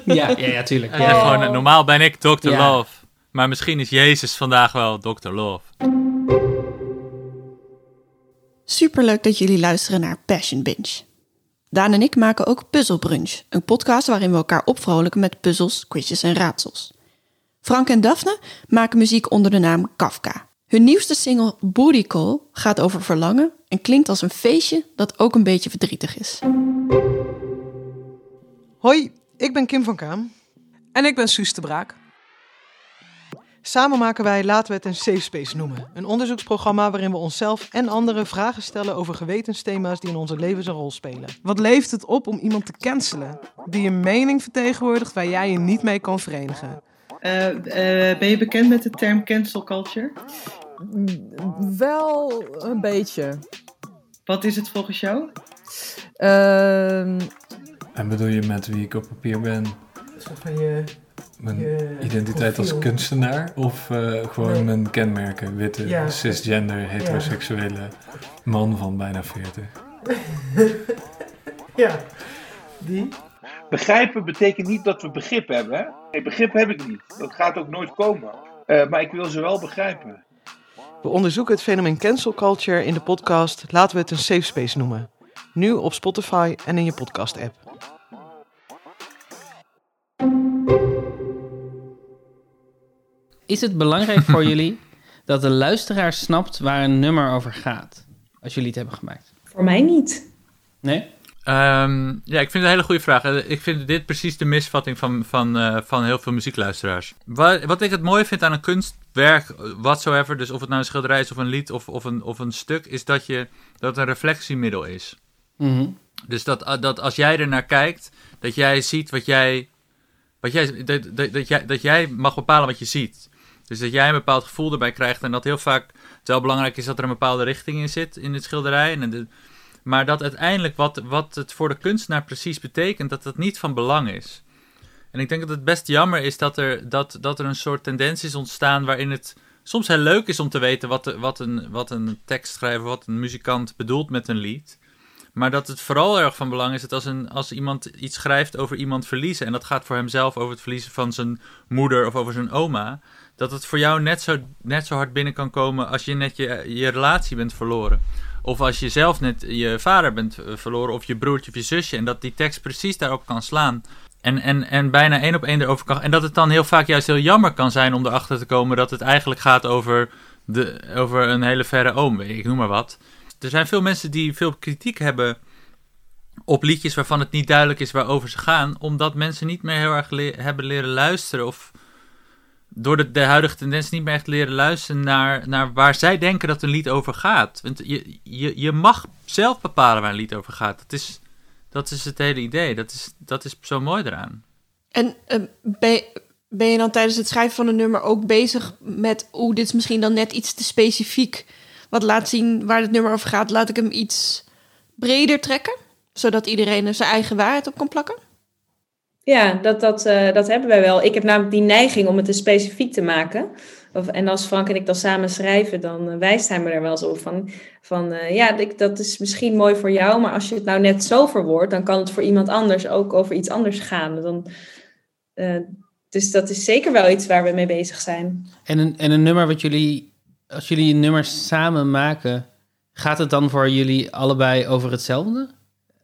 Ja, ja, ja, tuurlijk. Gewoon, normaal ben ik Dr. Ja. Love. Maar misschien is Jezus vandaag wel Dr. Love. Superleuk dat jullie luisteren naar Passion Binge. Daan en ik maken ook Puzzle Brunch, een podcast waarin we elkaar opvrolijken met puzzels, quizjes en raadsels. Frank en Daphne maken muziek onder de naam Kafka. Hun nieuwste single Booty Call gaat over verlangen en klinkt als een feestje dat ook een beetje verdrietig is. Hoi, ik ben Kim van Kaam. En ik ben Suus de Braak. Samen maken wij Laten we het een safe space noemen. Een onderzoeksprogramma waarin we onszelf en anderen vragen stellen over gewetensthema's die in onze levens een rol spelen. Wat levert het op om iemand te cancelen? Die een mening vertegenwoordigt waar jij je niet mee kan verenigen. Eh, eh, ben je bekend met de term cancel culture? Wel een beetje. Wat is het volgens jou? Ehm, En bedoel je met wie ik op papier ben? Van je, Mijn je identiteit als kunstenaar? Of eh, gewoon Nee. mijn kenmerken? Witte, Ja. cisgender, heteroseksuele man van bijna 40. Ja, die? Begrijpen betekent niet dat we begrip hebben. Nee, begrip heb ik niet. Dat gaat ook nooit komen. Eh, maar ik wil ze wel begrijpen. We onderzoeken het fenomeen cancel culture in de podcast Laten we het een safe space noemen. Nu op Spotify en in je podcast app. Is het belangrijk voor jullie dat de luisteraar snapt waar een nummer over gaat? Als jullie het hebben gemaakt. Voor mij niet. Nee? Ehm, ja, ik vind het een hele goede vraag. Eh, Ik vind dit precies de misvatting van, van, eh, van heel veel muziekluisteraars. Wat, wat ik het mooie vind aan een kunstwerk, eh, whatsoever, dus of het nou een schilderij is of een lied of, of, een, of een stuk, is dat, je, dat het een reflectiemiddel is. Mhm. Dus dat, dat als jij er naar kijkt, dat jij ziet wat jij. Wat jij dat, dat, dat, jij, dat jij mag bepalen wat je ziet. Dus dat jij een bepaald gevoel erbij krijgt en dat heel vaak het wel belangrijk is dat er een bepaalde richting in zit in het schilderij. En de, maar dat uiteindelijk wat, wat het voor de kunstenaar precies betekent, dat dat niet van belang is. En ik denk dat het best jammer is dat er, dat, dat er een soort tendens is ontstaan waarin het soms heel leuk is om te weten wat, wat, een, wat een tekstschrijver, wat een muzikant bedoelt met een lied. Maar dat het vooral erg van belang is dat als, een, als iemand iets schrijft over iemand verliezen, en dat gaat voor hemzelf over het verliezen van zijn moeder of over zijn oma, dat het voor jou net zo, net zo hard binnen kan komen als je net je, je relatie bent verloren. Of als je zelf net je vader bent eh, verloren, of je broertje of je zusje, en dat die tekst precies daarop kan slaan. En, en, en bijna één op één erover kan. En dat het dan heel vaak juist heel jammer kan zijn om erachter te komen dat het eigenlijk gaat over, de, over een hele verre oom. Ik noem maar wat. Er zijn veel mensen die veel kritiek hebben op liedjes waarvan het niet duidelijk is waarover ze gaan, omdat mensen niet meer heel erg hebben leren luisteren of door de, de huidige tendens niet meer echt leren luisteren naar, naar waar zij denken dat een lied over gaat. Want je, je, je mag zelf bepalen waar een lied over gaat. Dat is, dat is het hele idee. Dat is, dat is zo mooi eraan. En eh, ben, ben je dan tijdens het schrijven van een nummer ook bezig met... oeh, dit is misschien dan net iets te specifiek... wat laat zien waar het nummer over gaat. Laat ik hem iets breder trekken? Zodat iedereen er zijn eigen waarheid op kan plakken? Ja, dat, dat, eh, dat hebben wij wel. Ik heb namelijk die neiging om het te specifiek te maken. Of, en als Frank en ik dan samen schrijven, dan eh, wijst hij me er wel eens op van... van eh, ja, ik, dat is misschien mooi voor jou, maar als je het nou net zo verwoordt... dan kan het voor iemand anders ook over iets anders gaan. Dan, eh, dus dat is zeker wel iets waar we mee bezig zijn. En een, en een nummer wat jullie, als jullie een nummer samen maken, gaat het dan voor jullie allebei over hetzelfde?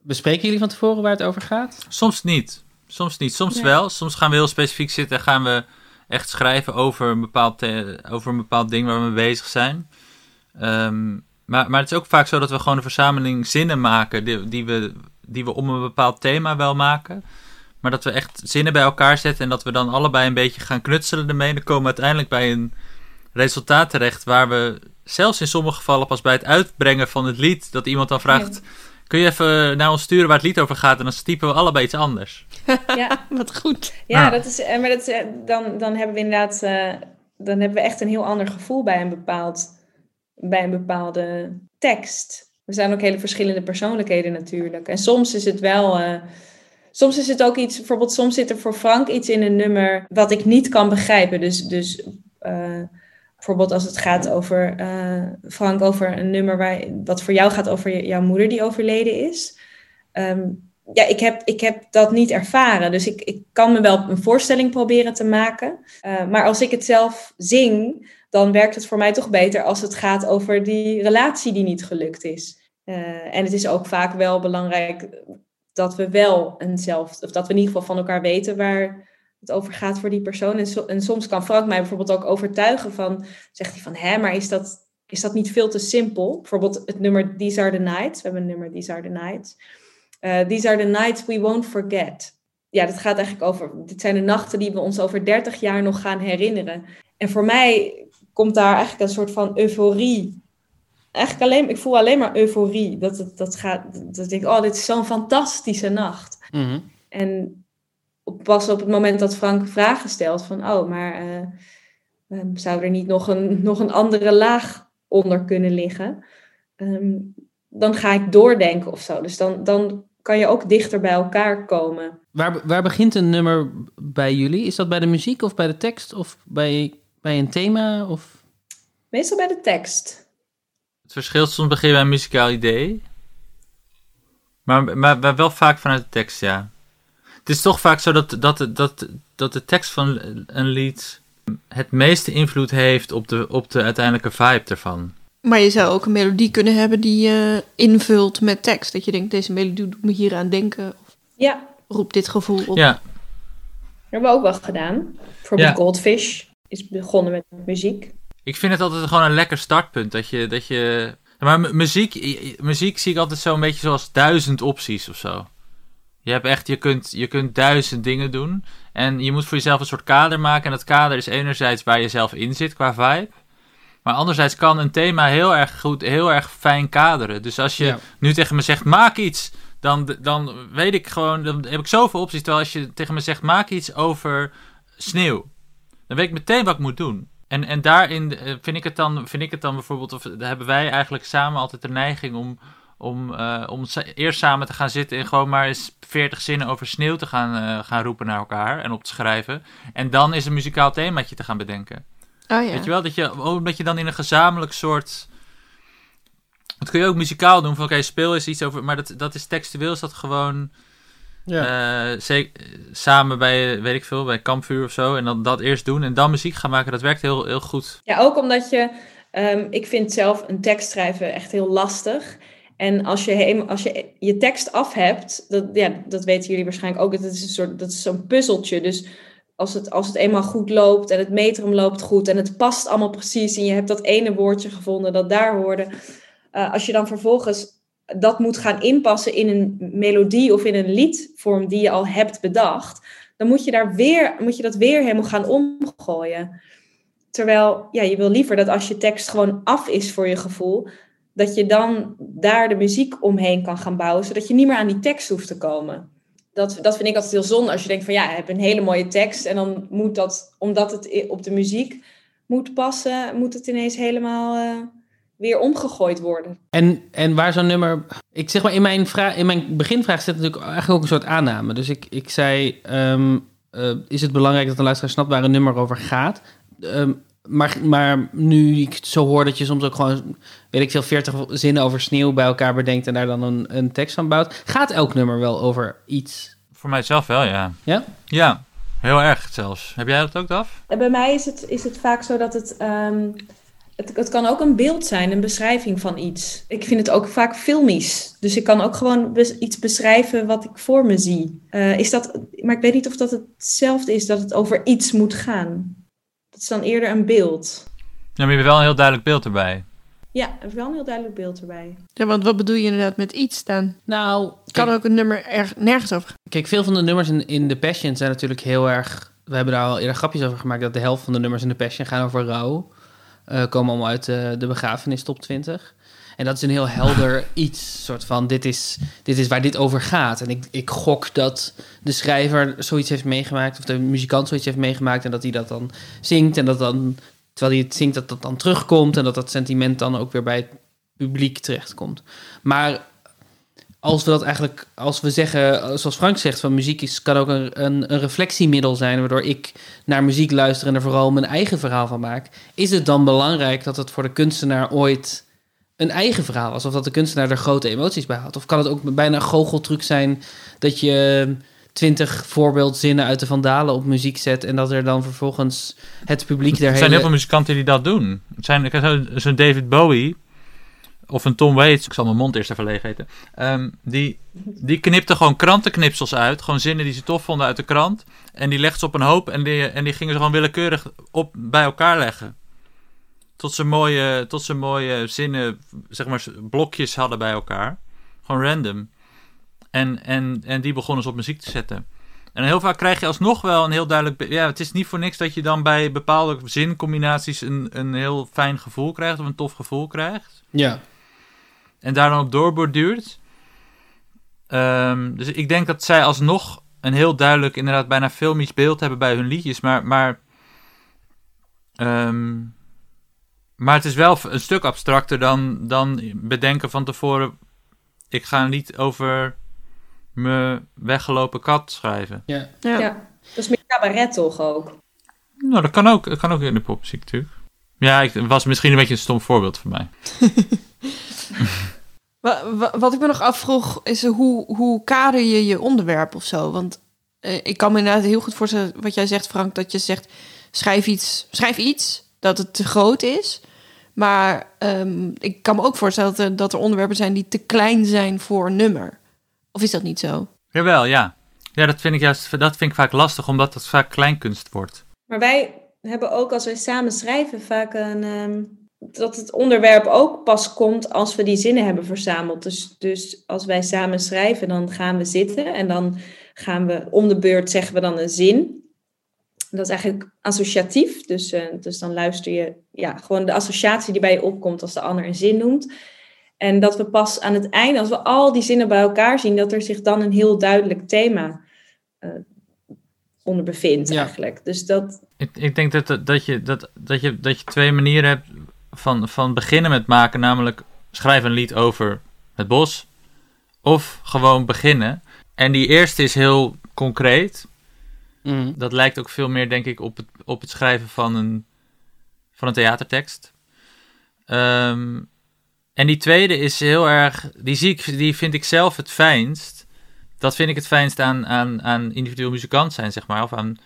Bespreken jullie van tevoren waar het over gaat? Soms niet. Soms niet. Soms Ja. wel. Soms gaan we heel specifiek zitten en gaan we echt schrijven over een bepaald, the- over een bepaald ding waar we mee bezig zijn. Ehm, maar, maar het is ook vaak zo dat we gewoon een verzameling zinnen maken die, die, we, die we om een bepaald thema wel maken. Maar dat we echt zinnen bij elkaar zetten en dat we dan allebei een beetje gaan knutselen ermee. Dan komen we uiteindelijk bij een resultaat terecht waar we zelfs in sommige gevallen pas bij het uitbrengen van het lied, dat iemand dan vraagt... Kun je even naar ons sturen waar het lied over gaat? En dan typen we allebei iets anders. Ja, wat goed. Ja, Ja. Dat is, eh, maar dat, is, eh, dan, dan hebben we inderdaad, eh, dan hebben we echt een heel ander gevoel bij een, bepaald, bij een bepaalde tekst. Er zijn ook hele verschillende persoonlijkheden natuurlijk. En soms is het wel, eh, soms is het ook iets, bijvoorbeeld soms zit er voor Frank iets in een nummer wat ik niet kan begrijpen. Dus, dus eh, bijvoorbeeld als het gaat over, eh, Frank, over een nummer waar, wat voor jou gaat over je- jouw moeder die overleden is. Ehm, ja, ik heb, ik heb dat niet ervaren. Dus ik, ik kan me wel een voorstelling proberen te maken. Eh, maar als ik het zelf zing, dan werkt het voor mij toch beter als het gaat over die relatie die niet gelukt is. Eh, en het is ook vaak wel belangrijk dat we wel eenzelfde, of dat we in ieder geval van elkaar weten waar het over gaat voor die persoon. En, en soms kan Frank mij bijvoorbeeld ook overtuigen van, zegt hij van, hè, maar is dat, is dat niet veel te simpel? Bijvoorbeeld het nummer These Are The Nights. We hebben een nummer These Are The Nights. Eh, These are the nights we won't forget. Ja, dat gaat eigenlijk over. Dit zijn de nachten die we ons over 30 jaar nog gaan herinneren. En voor mij komt daar eigenlijk een soort van euforie. Eigenlijk alleen, ik voel alleen maar euforie. Dat het dat gaat. Dat ik denk, oh, dit is zo'n fantastische nacht. Mhm. En pas op het moment dat Frank vragen stelt van, oh, maar ehm, zou er niet nog een, nog een andere laag onder kunnen liggen? Ehm, dan ga ik doordenken of zo. Dus dan, dan kan je ook dichter bij elkaar komen. Waar, waar begint een nummer bij jullie? Is dat bij de muziek of bij de tekst of bij, bij een thema? Of... Meestal bij de tekst. Het verschilt soms begin bij een muzikaal idee. Maar, maar, maar wel vaak vanuit de tekst, ja. Het is toch vaak zo dat, dat, dat, dat de tekst van een lied het meeste invloed heeft op de, op de uiteindelijke vibe ervan. Maar je zou ook een melodie kunnen hebben die je invult met tekst. Dat je denkt, deze melodie doet me hier aan denken. Of Ja. roept dit gevoel op. Ja. Dat hebben we ook wel gedaan. Bijvoorbeeld Ja. Goldfish is begonnen met muziek. Ik vind het altijd gewoon een lekker startpunt. Dat je, dat je... Maar mu- muziek, muziek zie ik altijd zo een beetje zoals duizend opties of zo. Je hebt echt, je kunt, je kunt duizend dingen doen. En je moet voor jezelf een soort kader maken. En dat kader is enerzijds waar je zelf in zit qua vibe. Maar anderzijds kan een thema heel erg goed, heel erg fijn kaderen. Dus als je Ja. nu tegen me zegt, maak iets. Dan, dan weet ik gewoon, dan heb ik zoveel opties. Terwijl als je tegen me zegt, maak iets over sneeuw. Dan weet ik meteen wat ik moet doen. En, en daarin eh, vind ik, het dan, vind ik het dan bijvoorbeeld, of hebben wij eigenlijk samen altijd de neiging om, om, eh, om eerst samen te gaan zitten en gewoon maar eens 40 zinnen over sneeuw te gaan, eh, gaan roepen naar elkaar en op te schrijven. En dan is een muzikaal themaatje te gaan bedenken. Oh ja. Weet je wel, dat je, omdat je dan in een gezamenlijk soort. Dat kun je ook muzikaal doen, van oké, speel eens iets over. Maar dat, dat is textueel, is dat gewoon. eh, ze- samen bij, weet ik veel, bij kampvuur of zo. En dan dat eerst doen en dan muziek gaan maken, dat werkt heel, heel goed. Ja, ook omdat je, ehm, ik vind zelf een tekst schrijven echt heel lastig. En als je, heem- als je je tekst af hebt, dat, ja, dat weten jullie waarschijnlijk ook, dat is een soort, dat is zo'n puzzeltje. Dus als het, als het eenmaal goed loopt en het metrum loopt goed en het past allemaal precies en je hebt dat ene woordje gevonden dat daar hoorde. eh, als je dan vervolgens dat moet gaan inpassen in een melodie of in een liedvorm die je al hebt bedacht, dan moet je, daar weer, moet je dat weer helemaal gaan omgooien. Terwijl ja, je wil liever dat als je tekst gewoon af is voor je gevoel, dat je dan daar de muziek omheen kan gaan bouwen, zodat je niet meer aan die tekst hoeft te komen. Dat, dat vind ik altijd heel zonde als je denkt van ja, ik heb een hele mooie tekst en dan moet dat, omdat het op de muziek moet passen, moet het ineens helemaal eh, weer omgegooid worden. En, en waar zo'n nummer. Ik zeg maar, in mijn, in mijn beginvraag zit natuurlijk eigenlijk ook een soort aanname. Dus ik, ik zei: ehm, eh, Is het belangrijk dat een luisteraar snapt waar een nummer over gaat? Ehm, maar, maar nu ik het zo hoor dat je soms ook gewoon, weet ik veel, 40 zinnen over sneeuw bij elkaar bedenkt en daar dan een, een tekst van bouwt. Gaat elk nummer wel over iets? Voor mijzelf wel, ja. Ja? Ja, heel erg zelfs. Heb jij dat ook, Daf? En bij mij is het, is het vaak zo dat het, ehm, het... Het kan ook een beeld zijn, een beschrijving van iets. Ik vind het ook vaak filmisch. Dus ik kan ook gewoon bes- iets beschrijven wat ik voor me zie. Eh, is dat, maar ik weet niet of dat hetzelfde is, dat het over iets moet gaan. Dat is dan eerder een beeld. Ja, maar je hebt wel een heel duidelijk beeld erbij. Ja, wel een heel duidelijk beeld erbij. Ja, want wat bedoel je inderdaad met iets dan? Nou, kan ook een nummer erg, nergens over gaan. Kijk, veel van de nummers in, in The Passion zijn natuurlijk heel erg... We hebben daar al eerder grapjes over gemaakt... dat de helft van de nummers in The Passion gaan over rouw. Eh, komen allemaal uit eh, de begrafenis top 20. En dat is een heel helder iets. soort van, dit is, dit is waar dit over gaat. En ik, ik gok dat de schrijver zoiets heeft meegemaakt... of de muzikant zoiets heeft meegemaakt... en dat hij dat dan zingt en dat dan... terwijl hij het zingt, dat dat dan terugkomt... en dat dat sentiment dan ook weer bij het publiek terechtkomt. Maar als we dat eigenlijk, als we zeggen, zoals Frank zegt, van muziek is, kan ook een, een, een reflectiemiddel zijn, waardoor ik naar muziek luister en er vooral mijn eigen verhaal van maak, is het dan belangrijk dat het voor de kunstenaar ooit een eigen verhaal was, of dat de kunstenaar er grote emoties bij had? Of kan het ook bijna een goocheltruc zijn dat je twintig voorbeeldzinnen uit de Vandalen op muziek zet en dat er dan vervolgens het publiek der Er zijn heel veel muzikanten die dat doen. Het zijn, ik heb zo- zo'n David Bowie of een Tom Waits, ik zal mijn mond eerst even leeg eten. ehm, die, die knipte gewoon krantenknipsels uit. Gewoon zinnen die ze tof vonden uit de krant. En die legde ze op een hoop en die, en die gingen ze gewoon willekeurig op, bij elkaar leggen. Tot ze mooie, tot ze mooie zinnen, zeg maar, blokjes hadden bij elkaar. Gewoon random. En, en, en die begonnen ze op muziek te zetten. En heel vaak krijg je alsnog wel een heel duidelijk... Ja, het is niet voor niks dat je dan bij bepaalde zincombinaties een, een heel fijn gevoel krijgt. Of een tof gevoel krijgt. Ja. En daar dan op doorborduurt. Ehm, dus ik denk dat zij alsnog een heel duidelijk, inderdaad bijna filmisch beeld hebben bij hun liedjes. Maar, maar, ehm, maar het is wel een stuk abstracter dan, dan bedenken van tevoren... Ik ga een lied over mijn weggelopen kat schrijven. Ja. Ja. Dat is meer cabaret toch ook? Nou, dat kan ook, dat kan ook in de popmuziek natuurlijk. Ja, ik, het was misschien een beetje een stom voorbeeld voor mij. Wa- wa- Wat ik me nog afvroeg is hoe, hoe kader je je onderwerp of zo? Want eh, ik kan me inderdaad heel goed voorstellen wat jij zegt, Frank, dat je zegt schrijf iets, schrijf iets dat het te groot is. Maar ehm, ik kan me ook voorstellen dat er, dat er onderwerpen zijn die te klein zijn voor een nummer. Of is dat niet zo? Jawel, ja. Ja, dat vind ik juist dat vind ik vaak lastig, omdat het vaak kleinkunst wordt. Maar wij hebben ook als wij samen schrijven vaak een. ehm, dat het onderwerp ook pas komt als we die zinnen hebben verzameld. Dus, dus als wij samen schrijven, dan gaan we zitten en dan gaan we om de beurt zeggen we dan een zin. Dat is eigenlijk associatief. Dus, eh, dus dan luister je ja, gewoon de associatie die bij je opkomt als de ander een zin noemt. En dat we pas aan het einde, als we al die zinnen bij elkaar zien, dat er zich dan een heel duidelijk thema eh, onder bevindt eigenlijk. Dus dat, Ik, ik denk dat, dat, dat, je, dat, dat, je, dat je twee manieren hebt van, van beginnen met maken. Namelijk schrijf een lied over het bos. Of gewoon beginnen. En die eerste is heel concreet. Mhm. Dat lijkt ook veel meer, denk ik, op het, op het schrijven van een, van een theatertekst. Ehm, en die tweede is heel erg. Die, zie ik, die vind ik zelf het fijnst. Dat vind ik het fijnst aan, aan, aan individueel muzikant zijn, zeg maar. Of aan,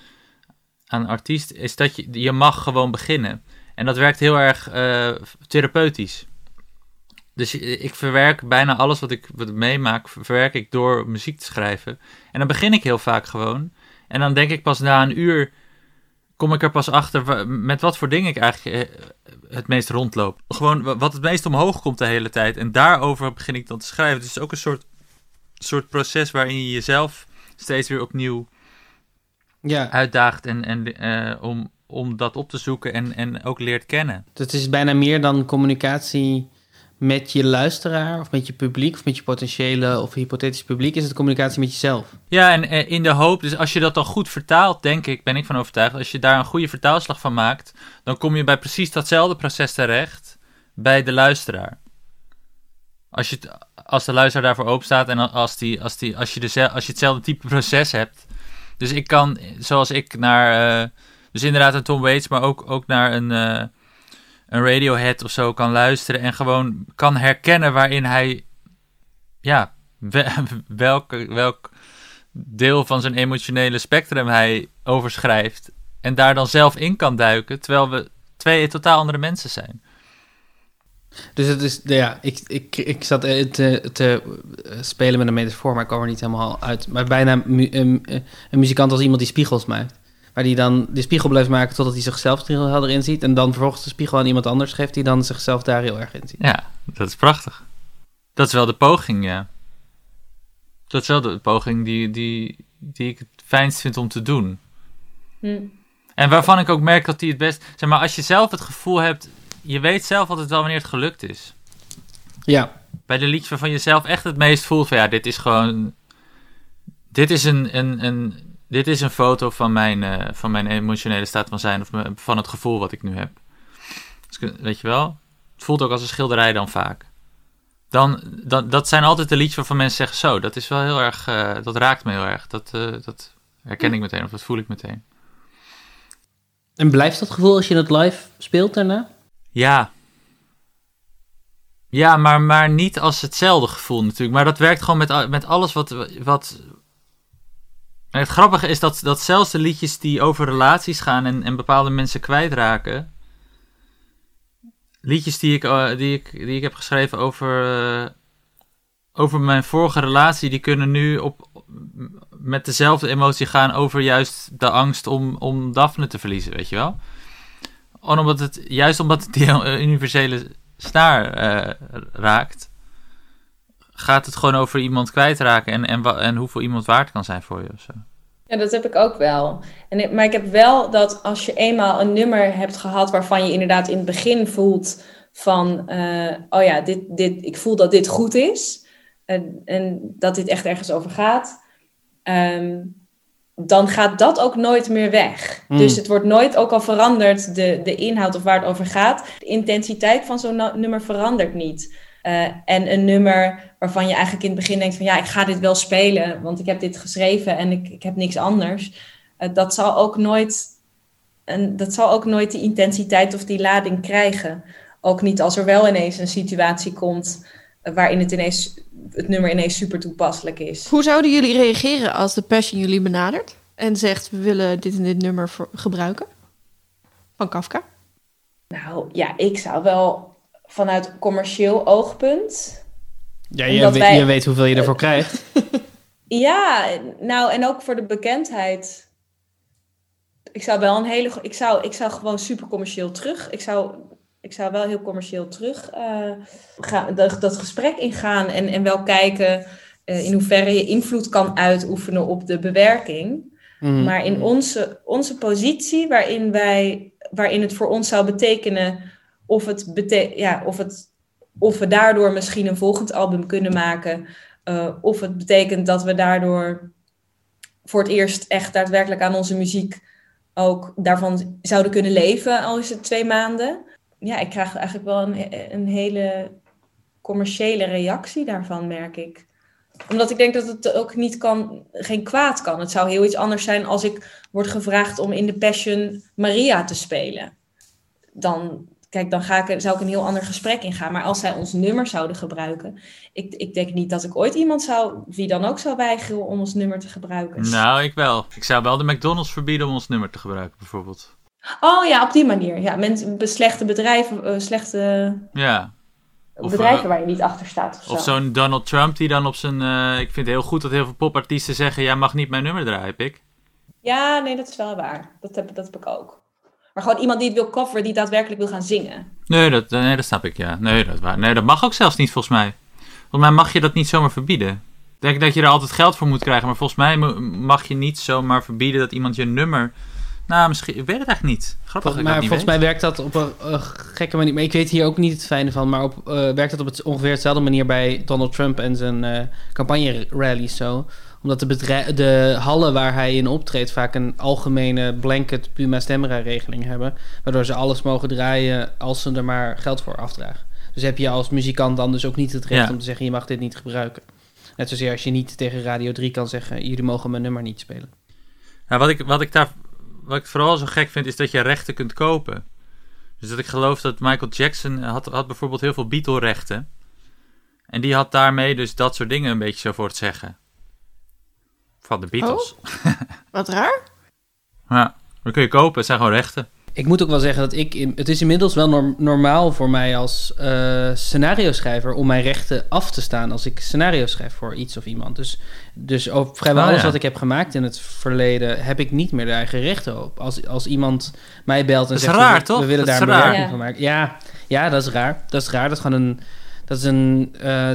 aan artiest. Is dat je, je mag gewoon beginnen. En dat werkt heel erg eh, therapeutisch. Dus ik verwerk bijna alles wat ik, wat ik meemaak, verwerk ik door muziek te schrijven. En dan begin ik heel vaak gewoon. En dan denk ik pas na een uur, kom ik er pas achter met wat voor dingen ik eigenlijk eh, het meest rondloop. Gewoon wa- wat het meest omhoog komt de hele tijd. En daarover begin ik dan te schrijven. Dus het is ook een soort, soort proces waarin je jezelf steeds weer opnieuw Ja. uitdaagt en, en, eh, om, om dat op te zoeken en, en ook leert kennen. Het is bijna meer dan communicatie met je luisteraar of met je publiek of met je potentiële of hypothetisch publiek. Is het communicatie met jezelf? Ja, en eh, in de hoop, dus als je dat dan goed vertaalt, denk ik, ben ik van overtuigd, als je daar een goede vertaalslag van maakt, dan kom je bij precies datzelfde proces terecht bij de luisteraar. Als, je als de luisteraar daarvoor open staat en als, die, als, die, als, je dezel- als je hetzelfde type proces hebt. Dus ik kan, zoals ik naar, eh, dus inderdaad een Tom Waits, maar ook, ook naar een, eh, een Radiohead of zo kan luisteren en gewoon kan herkennen waarin hij, ja, we- welk, welk deel van zijn emotionele spectrum hij overschrijft. En daar dan zelf in kan duiken, terwijl we twee totaal andere mensen zijn. Dus het is, ja, ik, ik, ik zat eh, te, te eh, spelen met een metafoor, maar ik kwam er niet helemaal uit. Maar bijna een, een muzikant als iemand die spiegels maakt. Waar die dan de spiegel blijft maken totdat hij zichzelf er heel helder in ziet. En dan vervolgens de spiegel aan iemand anders geeft die dan zichzelf daar heel erg in ziet. Ja, dat is prachtig. Dat is wel de poging, ja. Dat is wel de poging die, die, die ik het fijnst vind om te doen. Hm. En waarvan ik ook merk dat die het best... Zeg maar, als je zelf het gevoel hebt... Je weet zelf altijd wel wanneer het gelukt is. Ja. Bij de liedjes waarvan je zelf echt het meest voelt van... Ja, dit is gewoon... Dit is een, een, een, dit is een foto van mijn, eh, van mijn emotionele staat van zijn... Of me- van het gevoel wat ik nu heb. Dus, weet je wel? Het voelt ook als een schilderij dan vaak. Dan, dan, dat zijn altijd de liedjes waarvan mensen zeggen... Zo, dat is wel heel erg... eh, dat raakt me heel erg. Dat, eh, dat herken ik meteen of dat voel ik meteen. En blijft dat gevoel als je het live speelt daarna? Ja. Ja, maar, maar niet als hetzelfde gevoel natuurlijk. Maar dat werkt gewoon met, met alles wat... wat... Het grappige is dat, dat zelfs de liedjes die over relaties gaan en, en bepaalde mensen kwijtraken... Liedjes die ik, eh, die ik, die ik heb geschreven over, eh, over mijn vorige relatie... die kunnen nu op, met dezelfde emotie gaan over juist de angst om, om Daphne te verliezen, weet je wel? Omdat het, juist omdat het die universele snaar eh, raakt, gaat het gewoon over iemand kwijtraken en, en, en hoeveel iemand waard kan zijn voor je of zo. Ja, dat heb ik ook wel. En, ik- maar ik heb wel dat als je eenmaal een nummer hebt gehad waarvan je inderdaad in het begin voelt van, eh, oh ja, dit, dit, ik voel dat dit goed is en, en dat dit echt ergens over gaat, ehm, dan gaat dat ook nooit meer weg. Mm. Dus het wordt nooit, ook al verandert de, de inhoud of waar het over gaat, de intensiteit van zo'n nummer verandert niet. Eh, en een nummer waarvan je eigenlijk in het begin denkt van ja, ik ga dit wel spelen, want ik heb dit geschreven en ik, ik heb niks anders. Eh, dat, zal ook nooit, en dat zal ook nooit die intensiteit of die lading krijgen. Ook niet als er wel ineens een situatie komt eh, waarin het, ineens, het nummer ineens super toepasselijk is. Hoe zouden jullie reageren als de Passion jullie benadert en zegt we willen dit en dit nummer voor- gebruiken? Van Kafka? Nou ja, ik zou wel vanuit commercieel oogpunt. Ja, je, weet, wij- je weet hoeveel je ervoor krijgt. Ja, nou en ook voor de bekendheid. Ik zou wel een hele. Ik zou, ik zou gewoon super commercieel terug. Ik zou, ik zou wel heel commercieel terug eh, gaan, dat, dat gesprek ingaan. En, en wel kijken eh, in hoeverre je invloed kan uitoefenen op de bewerking. Mhm. Maar in onze, onze positie, waarin, wij, waarin het voor ons zou betekenen of, het bete ja, of, het, of we daardoor misschien een volgend album kunnen maken. eh, of het betekent dat we daardoor voor het eerst echt daadwerkelijk aan onze muziek ook daarvan zouden kunnen leven, al is het twee maanden. Ja, ik krijg eigenlijk wel een, een hele commerciële reactie daarvan, merk ik. Omdat ik denk dat het ook niet kan, geen kwaad kan. Het zou heel iets anders zijn als ik word gevraagd om in de Passion Maria te spelen. Dan, kijk, dan ga ik, zou ik een heel ander gesprek ingaan. Maar als zij ons nummer zouden gebruiken, ik, ik denk niet dat ik ooit iemand zou, wie dan ook zou weigeren om ons nummer te gebruiken. Nou, ik wel. Ik zou wel de McDonald's verbieden om ons nummer te gebruiken, bijvoorbeeld. Oh ja, op die manier. Ja, mensen, slechte bedrijven, eh, slechte Ja. Of, bedrijven eh, waar je niet achter staat. Of, Of zo. zo'n Donald Trump die dan op zijn... eh, ik vind het heel goed dat heel veel popartiesten zeggen... Jij mag niet mijn nummer draaien, pik. Ja, nee, dat is wel waar. Dat heb, dat heb ik ook. Maar gewoon iemand die het wil coveren, die daadwerkelijk wil gaan zingen. Nee dat, nee, dat snap ik, ja. Nee dat, waar- nee, dat mag ook zelfs niet, volgens mij. Volgens mij mag je dat niet zomaar verbieden. Ik denk dat je er altijd geld voor moet krijgen. Maar volgens mij mag je niet zomaar verbieden dat iemand je nummer... Nou, misschien... Ik weet het eigenlijk niet. Grappig dat ik maar niet volgens weet. mij werkt dat op een gekke manier. Maar ik weet hier ook niet het fijne van. Maar op, eh, werkt dat op het, ongeveer hetzelfde manier bij Donald Trump en zijn eh campagne-rallies zo. Omdat de, de hallen waar hij in optreedt vaak een algemene blanket Puma Stemra regeling hebben. Waardoor ze alles mogen draaien als ze er maar geld voor afdragen. Dus heb je als muzikant dan dus ook niet het recht Ja. om te zeggen je mag dit niet gebruiken. Net zozeer als je niet tegen Radio 3 kan zeggen jullie mogen mijn nummer niet spelen. Ja, wat, ik, wat, ik daar, wat ik vooral zo gek vind, is dat je rechten kunt kopen. Dus dat ik geloof dat Michael Jackson had, had bijvoorbeeld heel veel Beatle-rechten. En die had daarmee dus dat soort dingen een beetje zo voor het zeggen. Van de Beatles. Wat raar. Ja, dat kun je kopen, het zijn gewoon rechten. Ik moet ook wel zeggen dat ik... in- Het is inmiddels wel norm- normaal voor mij als eh scenario schrijver... om mijn rechten af te staan als ik scenario schrijf voor iets of iemand. Dus, dus op vrijwel Oh, alles ja. wat ik heb gemaakt in het verleden... heb ik niet meer de eigen rechten op. Als, als iemand mij belt en Dat is zegt... raar, we, toch? we willen Dat daar is een raar. bewerking Ja. van maken. Ja, ja, dat is raar. Dat is raar. Dat is gewoon een... Dat is een... eh,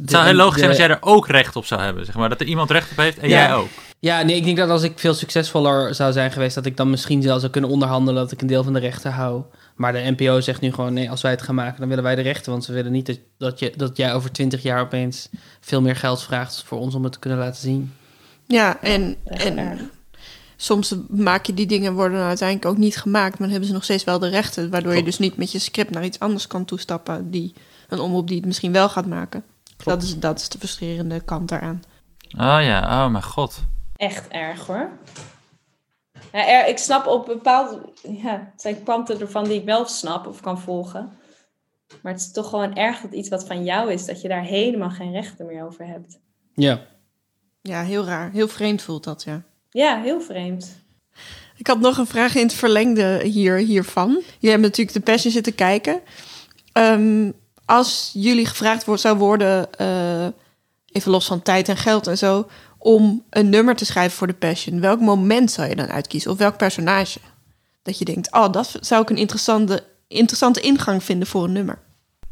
Het zou heel logisch zijn als jij er ook recht op zou hebben. Zeg maar. Dat er iemand recht op heeft en Ja. jij ook. Ja, nee, ik denk dat als ik veel succesvoller zou zijn geweest, dat ik dan misschien zelfs zou kunnen onderhandelen dat ik een deel van de rechten hou. Maar de NPO zegt nu gewoon: nee, als wij het gaan maken, dan willen wij de rechten. Want we willen niet dat, dat, je, dat jij over twintig jaar opeens veel meer geld vraagt voor ons om het te kunnen laten zien. Ja, en, en soms maak je die dingen worden dan uiteindelijk ook niet gemaakt, maar dan hebben ze nog steeds wel de rechten, waardoor je dus niet met je script naar iets anders kan toestappen, die een omroep die het misschien wel gaat maken. Dat is, dat is de frustrerende kant daaraan. Oh ja, oh mijn god. Echt erg hoor. Ja, er, ik snap op bepaalde... Ja, het zijn kanten ervan die ik wel snap of kan volgen. Maar het is toch gewoon erg dat iets wat van jou is, dat je daar helemaal geen rechten meer over hebt. Ja. Ja, heel raar. Heel vreemd voelt dat, ja. Ja, heel vreemd. Ik had nog een vraag in het verlengde hier, hiervan. Je hebt natuurlijk de Passion zitten kijken. Ehm, als jullie gevraagd wordt, zou worden, eh, even los van tijd en geld en zo, om een nummer te schrijven voor de Passion, welk moment zou je dan uitkiezen? Of welk personage? Dat je denkt, oh, dat zou ik een interessante, interessante ingang vinden voor een nummer.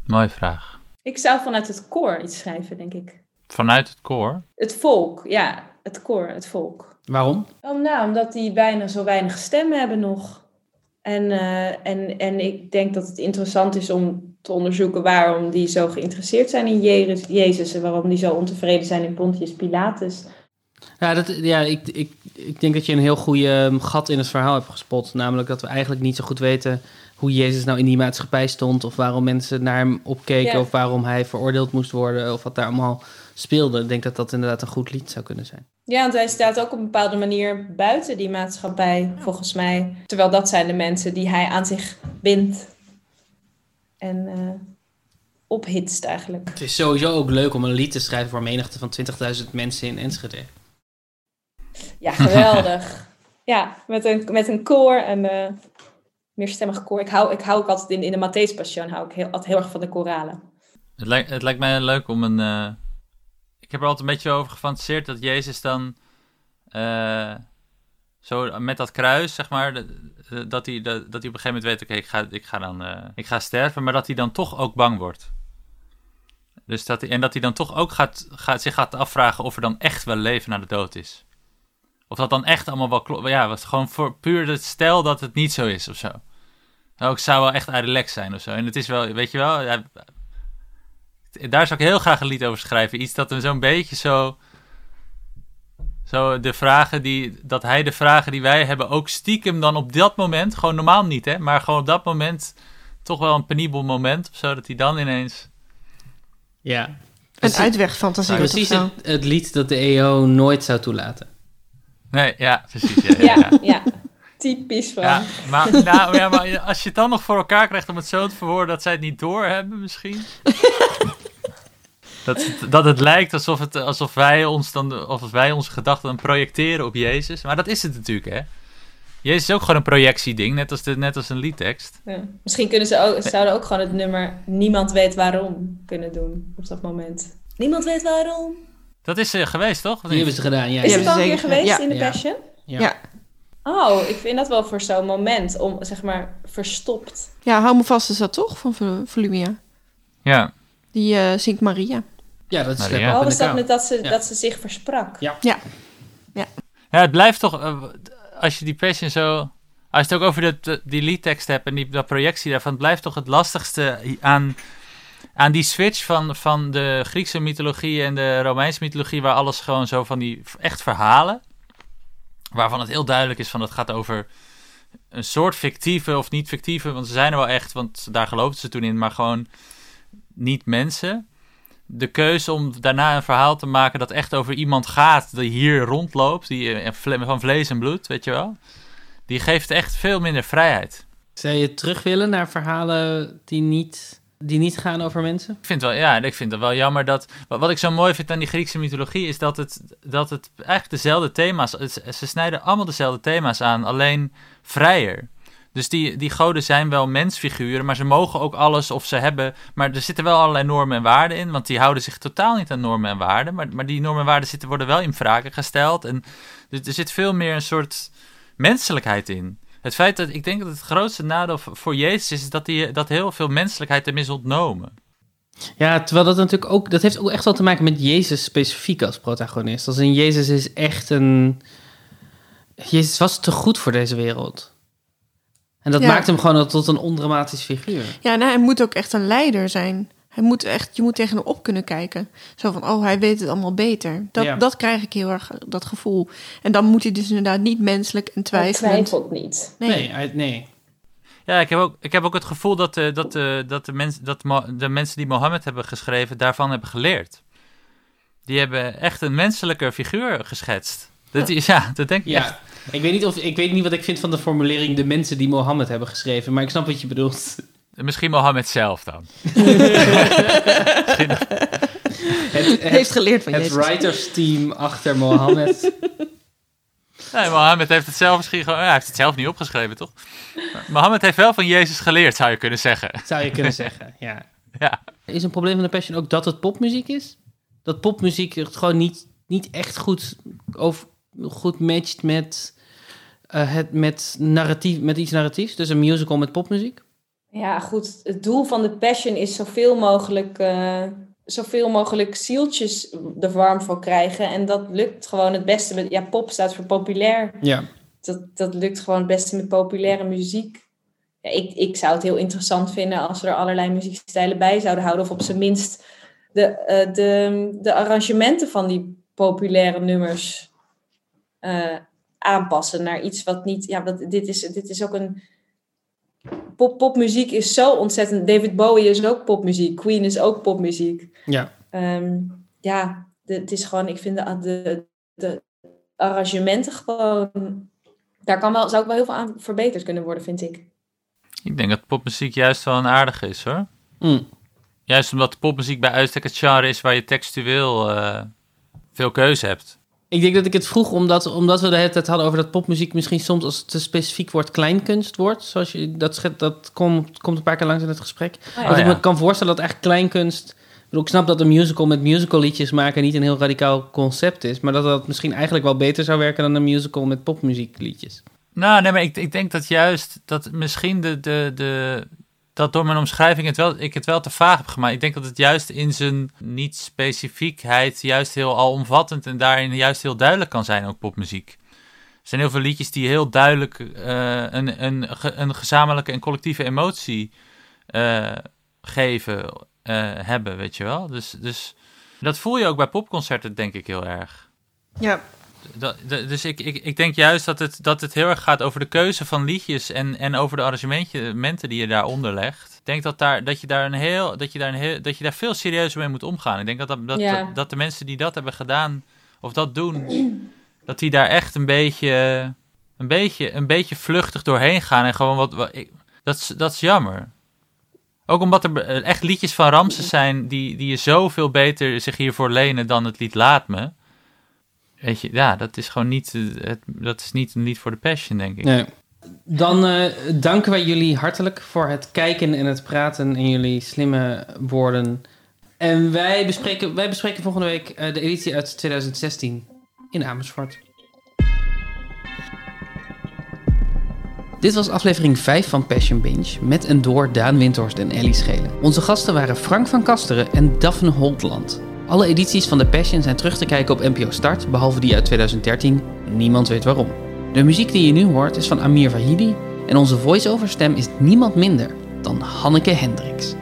Mooie vraag. Ik zou vanuit het koor iets schrijven, denk ik. Vanuit het koor. Het volk, ja. Het koor, het volk. Waarom? Oh, nou, omdat die bijna zo weinig stemmen hebben nog. En, eh, en, en ik denk dat het interessant is om te onderzoeken waarom die zo geïnteresseerd zijn in Jezus, Jezus en waarom die zo ontevreden zijn in Pontius Pilatus. Ja, dat, ja ik, ik, ik denk dat je een heel goede gat in het verhaal hebt gespot. Namelijk dat we eigenlijk niet zo goed weten hoe Jezus nou in die maatschappij stond. Of waarom mensen naar hem opkeken. Ja. Of waarom hij veroordeeld moest worden. Of wat daar allemaal speelde. Ik denk dat dat inderdaad een goed lied zou kunnen zijn. Ja, want hij staat ook op een bepaalde manier buiten die maatschappij, volgens mij. Terwijl dat zijn de mensen die hij aan zich bindt en eh, ophitst eigenlijk. Het is sowieso ook leuk om een lied te schrijven voor een menigte van 20.000 mensen in Enschede. Ja, geweldig. ja, met een, met een koor en eh meerstemmig koor. Ik hou, ik hou ook altijd in, in de Matthäus Passion hou ik heel, altijd heel erg van de koralen. Het lijkt, het lijkt mij leuk om een. eh, ik heb er altijd een beetje over gefantaseerd dat Jezus dan. eh, zo met dat kruis, zeg maar. Dat hij, dat, hij op een gegeven moment weet: oké, ik, ga, ik, ga dan, eh, ik ga sterven. Maar dat hij dan toch ook bang wordt. Dus dat hij, en dat hij dan toch ook gaat, gaat, zich gaat afvragen of er dan echt wel leven na de dood is. Of dat dan echt allemaal wel klopt. Ja, was gewoon voor puur het stel dat het niet zo is of zo. Nou, ik zou wel echt relaxed zijn of zo. En het is wel, weet je wel, daar zou ik heel graag een lied over schrijven. Iets dat hem zo'n beetje zo. Zo de vragen die, dat hij de vragen die wij hebben ook stiekem dan op dat moment, gewoon normaal niet hè, maar gewoon op dat moment toch wel een penibel moment of zo, dat hij dan ineens... Ja. Een uitwegfantasie. Nou, precies het, het lied dat de EO nooit zou toelaten. Nee, ja, precies. Ja, ja, Ja, ja. ja. Typisch van. Ja, maar, nou, ja, maar als je het dan nog voor elkaar krijgt om het zo te verwoorden dat zij het niet doorhebben misschien. dat, het, dat het lijkt alsof, het, alsof, wij ons dan, of wij onze gedachten dan projecteren op Jezus. Maar dat is het natuurlijk, hè. Jezus is ook gewoon een projectieding, net als, de, net als een liedtekst. Ja. Misschien kunnen ze ook, zouden ook gewoon het nummer Niemand weet waarom kunnen doen op dat moment. Niemand weet waarom. Dat is eh, geweest, toch? Die hebben ze gedaan, ja. Is ja. het al een keer zeker. geweest Ja. in de Ja. Passion? Ja. Ja. Oh, ik vind dat wel voor zo'n moment om, zeg maar, verstopt. Ja, hou me vast is dat toch, van Vol- Volumia. Ja. Die eh zingt Maria. Ja, dat is Maria. Oh, was dat met dat ze, Ja. dat ze zich versprak? Ja. Ja. Ja, het blijft toch, eh, als je die passion zo, als je het ook over dat, die liedtekst hebt en die dat projectie daarvan, het blijft toch het lastigste aan, aan die switch van, van de Griekse mythologie en de Romeinse mythologie, waar alles gewoon zo van die echt verhalen, waarvan het heel duidelijk is van het gaat over een soort fictieve of niet fictieve, want ze zijn er wel echt, want daar geloofden ze toen in, maar gewoon niet mensen de keuze om daarna een verhaal te maken dat echt over iemand gaat die hier rondloopt, die van vlees en bloed, weet je wel. Die geeft echt veel minder vrijheid. Zou je terug willen naar verhalen die niet, die niet gaan over mensen? Ik vind wel, ja, ik vind het wel jammer dat. Wat, ik zo mooi vind aan die Griekse mythologie is dat het, dat het eigenlijk dezelfde thema's. ze snijden allemaal dezelfde thema's aan, alleen vrijer. Dus die, die goden zijn wel mensfiguren, maar ze mogen ook alles of ze hebben. Maar er zitten wel allerlei normen en waarden in, want die houden zich totaal niet aan normen en waarden. Maar, maar die normen en waarden zitten, worden wel in vragen gesteld. En dus er zit veel meer een soort menselijkheid in. Het feit dat ik denk dat het grootste nadeel voor Jezus is, dat, die, dat heel veel menselijkheid hem is ontnomen. Ja, terwijl dat natuurlijk ook... Dat heeft ook echt wel te maken met Jezus specifiek als protagonist. Als in Jezus is echt een... Jezus was te goed voor deze wereld. En dat Ja. maakt hem gewoon tot een ondramatisch figuur. Ja, nou, hij moet ook echt een leider zijn. Hij moet echt, je moet tegen hem op kunnen kijken. Zo van, oh, hij weet het allemaal beter. Dat, Ja. dat krijg ik heel erg, dat gevoel. En dan moet hij dus inderdaad niet menselijk en Hij twijfelend. twijfelt niet. Nee. Nee, hij- nee. Ja, ik heb ook, ik heb ook het gevoel dat, de, dat, de, dat, de, mens, dat de mensen die Mohammed hebben geschreven daarvan hebben geleerd. Die hebben echt een menselijke figuur geschetst. Dat, is- ja, dat denk ik echt. Ja, ik weet, niet of, ik weet niet wat ik vind van de formulering... de mensen die Mohammed hebben geschreven, maar ik snap wat je bedoelt. Misschien Mohammed zelf dan. Het, Heeft geleerd van het Jezus. writersteam achter Mohammed. Nee, Mohammed heeft het zelf misschien gewoon... ja, hij heeft het zelf niet opgeschreven, toch? Maar Mohammed heeft wel van Jezus geleerd, zou je kunnen zeggen. Zou je kunnen zeggen, ja. Ja. Is een probleem van de Passion ook dat het popmuziek is? Dat popmuziek het gewoon niet, niet echt goed, over, goed matcht met, eh, het, met, narratief, met iets narratiefs? Dus een musical met popmuziek? Ja, goed. Het doel van de Passion is zoveel mogelijk, eh, zoveel mogelijk zieltjes er warm voor krijgen. En dat lukt gewoon het beste met... Ja, pop staat voor populair. Ja. Dat, dat lukt gewoon het beste met populaire muziek. Ja, ik, ik zou het heel interessant vinden als we er allerlei muziekstijlen bij zouden houden. Of op zijn minst de, eh, de, de arrangementen van die populaire nummers eh, aanpassen naar iets wat niet. Ja, dat, dit, is, dit is ook een. Pop, popmuziek is zo ontzettend. David Bowie is ook popmuziek. Queen is ook popmuziek. Ja. Ehm, ja, de- het is gewoon. Ik vind de, de, de arrangementen gewoon. Daar kan wel, zou ook wel heel veel aan verbeterd kunnen worden, vind ik. Ik denk dat popmuziek juist wel een aardige is, hoor. Mm. Juist omdat popmuziek bij uitstek het genre is waar je textueel eh, veel keuze hebt. Ik denk dat ik het vroeg omdat, omdat we de hele tijd hadden over dat popmuziek misschien soms als het te specifiek wordt kleinkunst wordt. Zoals je, dat, schet- dat komt, komt een paar keer langs in het gesprek. ja. Dat ik Oh me kan voorstellen dat eigenlijk kleinkunst... Ik snap dat een musical met musical liedjes maken niet een heel radicaal concept is. Maar dat dat misschien eigenlijk wel beter zou werken dan een musical met popmuziekliedjes. Nou, nee, maar ik, ik denk dat juist dat misschien de, de, de, dat door mijn omschrijving het wel, ik het wel te vaag heb gemaakt. Ik denk dat het juist in zijn niet-specifiekheid juist heel alomvattend en daarin juist heel duidelijk kan zijn, ook popmuziek. Er zijn heel veel liedjes die heel duidelijk eh, een, een, een gezamenlijke en collectieve emotie eh, geven, eh, hebben, weet je wel. Dus, dus dat voel je ook bij popconcerten, denk ik, heel erg. Ja. Dat, dus ik, ik, ik denk juist dat het, dat het heel erg gaat over de keuze van liedjes en, en over de arrangementen die je daaronder legt. Ik denk dat, daar, dat, je daar een heel, dat, je daar een heel, dat je daar veel serieuzer mee moet omgaan. Ik denk dat, dat, dat, Ja. dat de mensen die dat hebben gedaan, of dat doen, dat die daar echt een beetje, een beetje, een beetje vluchtig doorheen gaan. En gewoon wat, wat ik, dat, is, dat is jammer. Ook omdat er echt liedjes van Ramses zijn die, die je zoveel beter zich hiervoor lenen dan het lied Laat Me. Weet je, ja, dat is gewoon niet, eh, het, dat is niet een lied voor de passion, denk ik. Nee. Dan eh, danken wij jullie hartelijk voor het kijken en het praten en jullie slimme woorden. En wij bespreken, wij bespreken volgende week eh, de editie uit 2016 in Amersfoort. Dit was aflevering 5 van Passion Binge met en door Daan Windhorst en Ellie Schelen. Onze gasten waren Frank van Kasteren en Daphne Holtland. Alle edities van The Passion zijn terug te kijken op NPO Start, behalve die uit 2013. Niemand weet waarom. De muziek die je nu hoort is van Amir Vahidi en onze voice-over stem is niemand minder dan Hanneke Hendricks.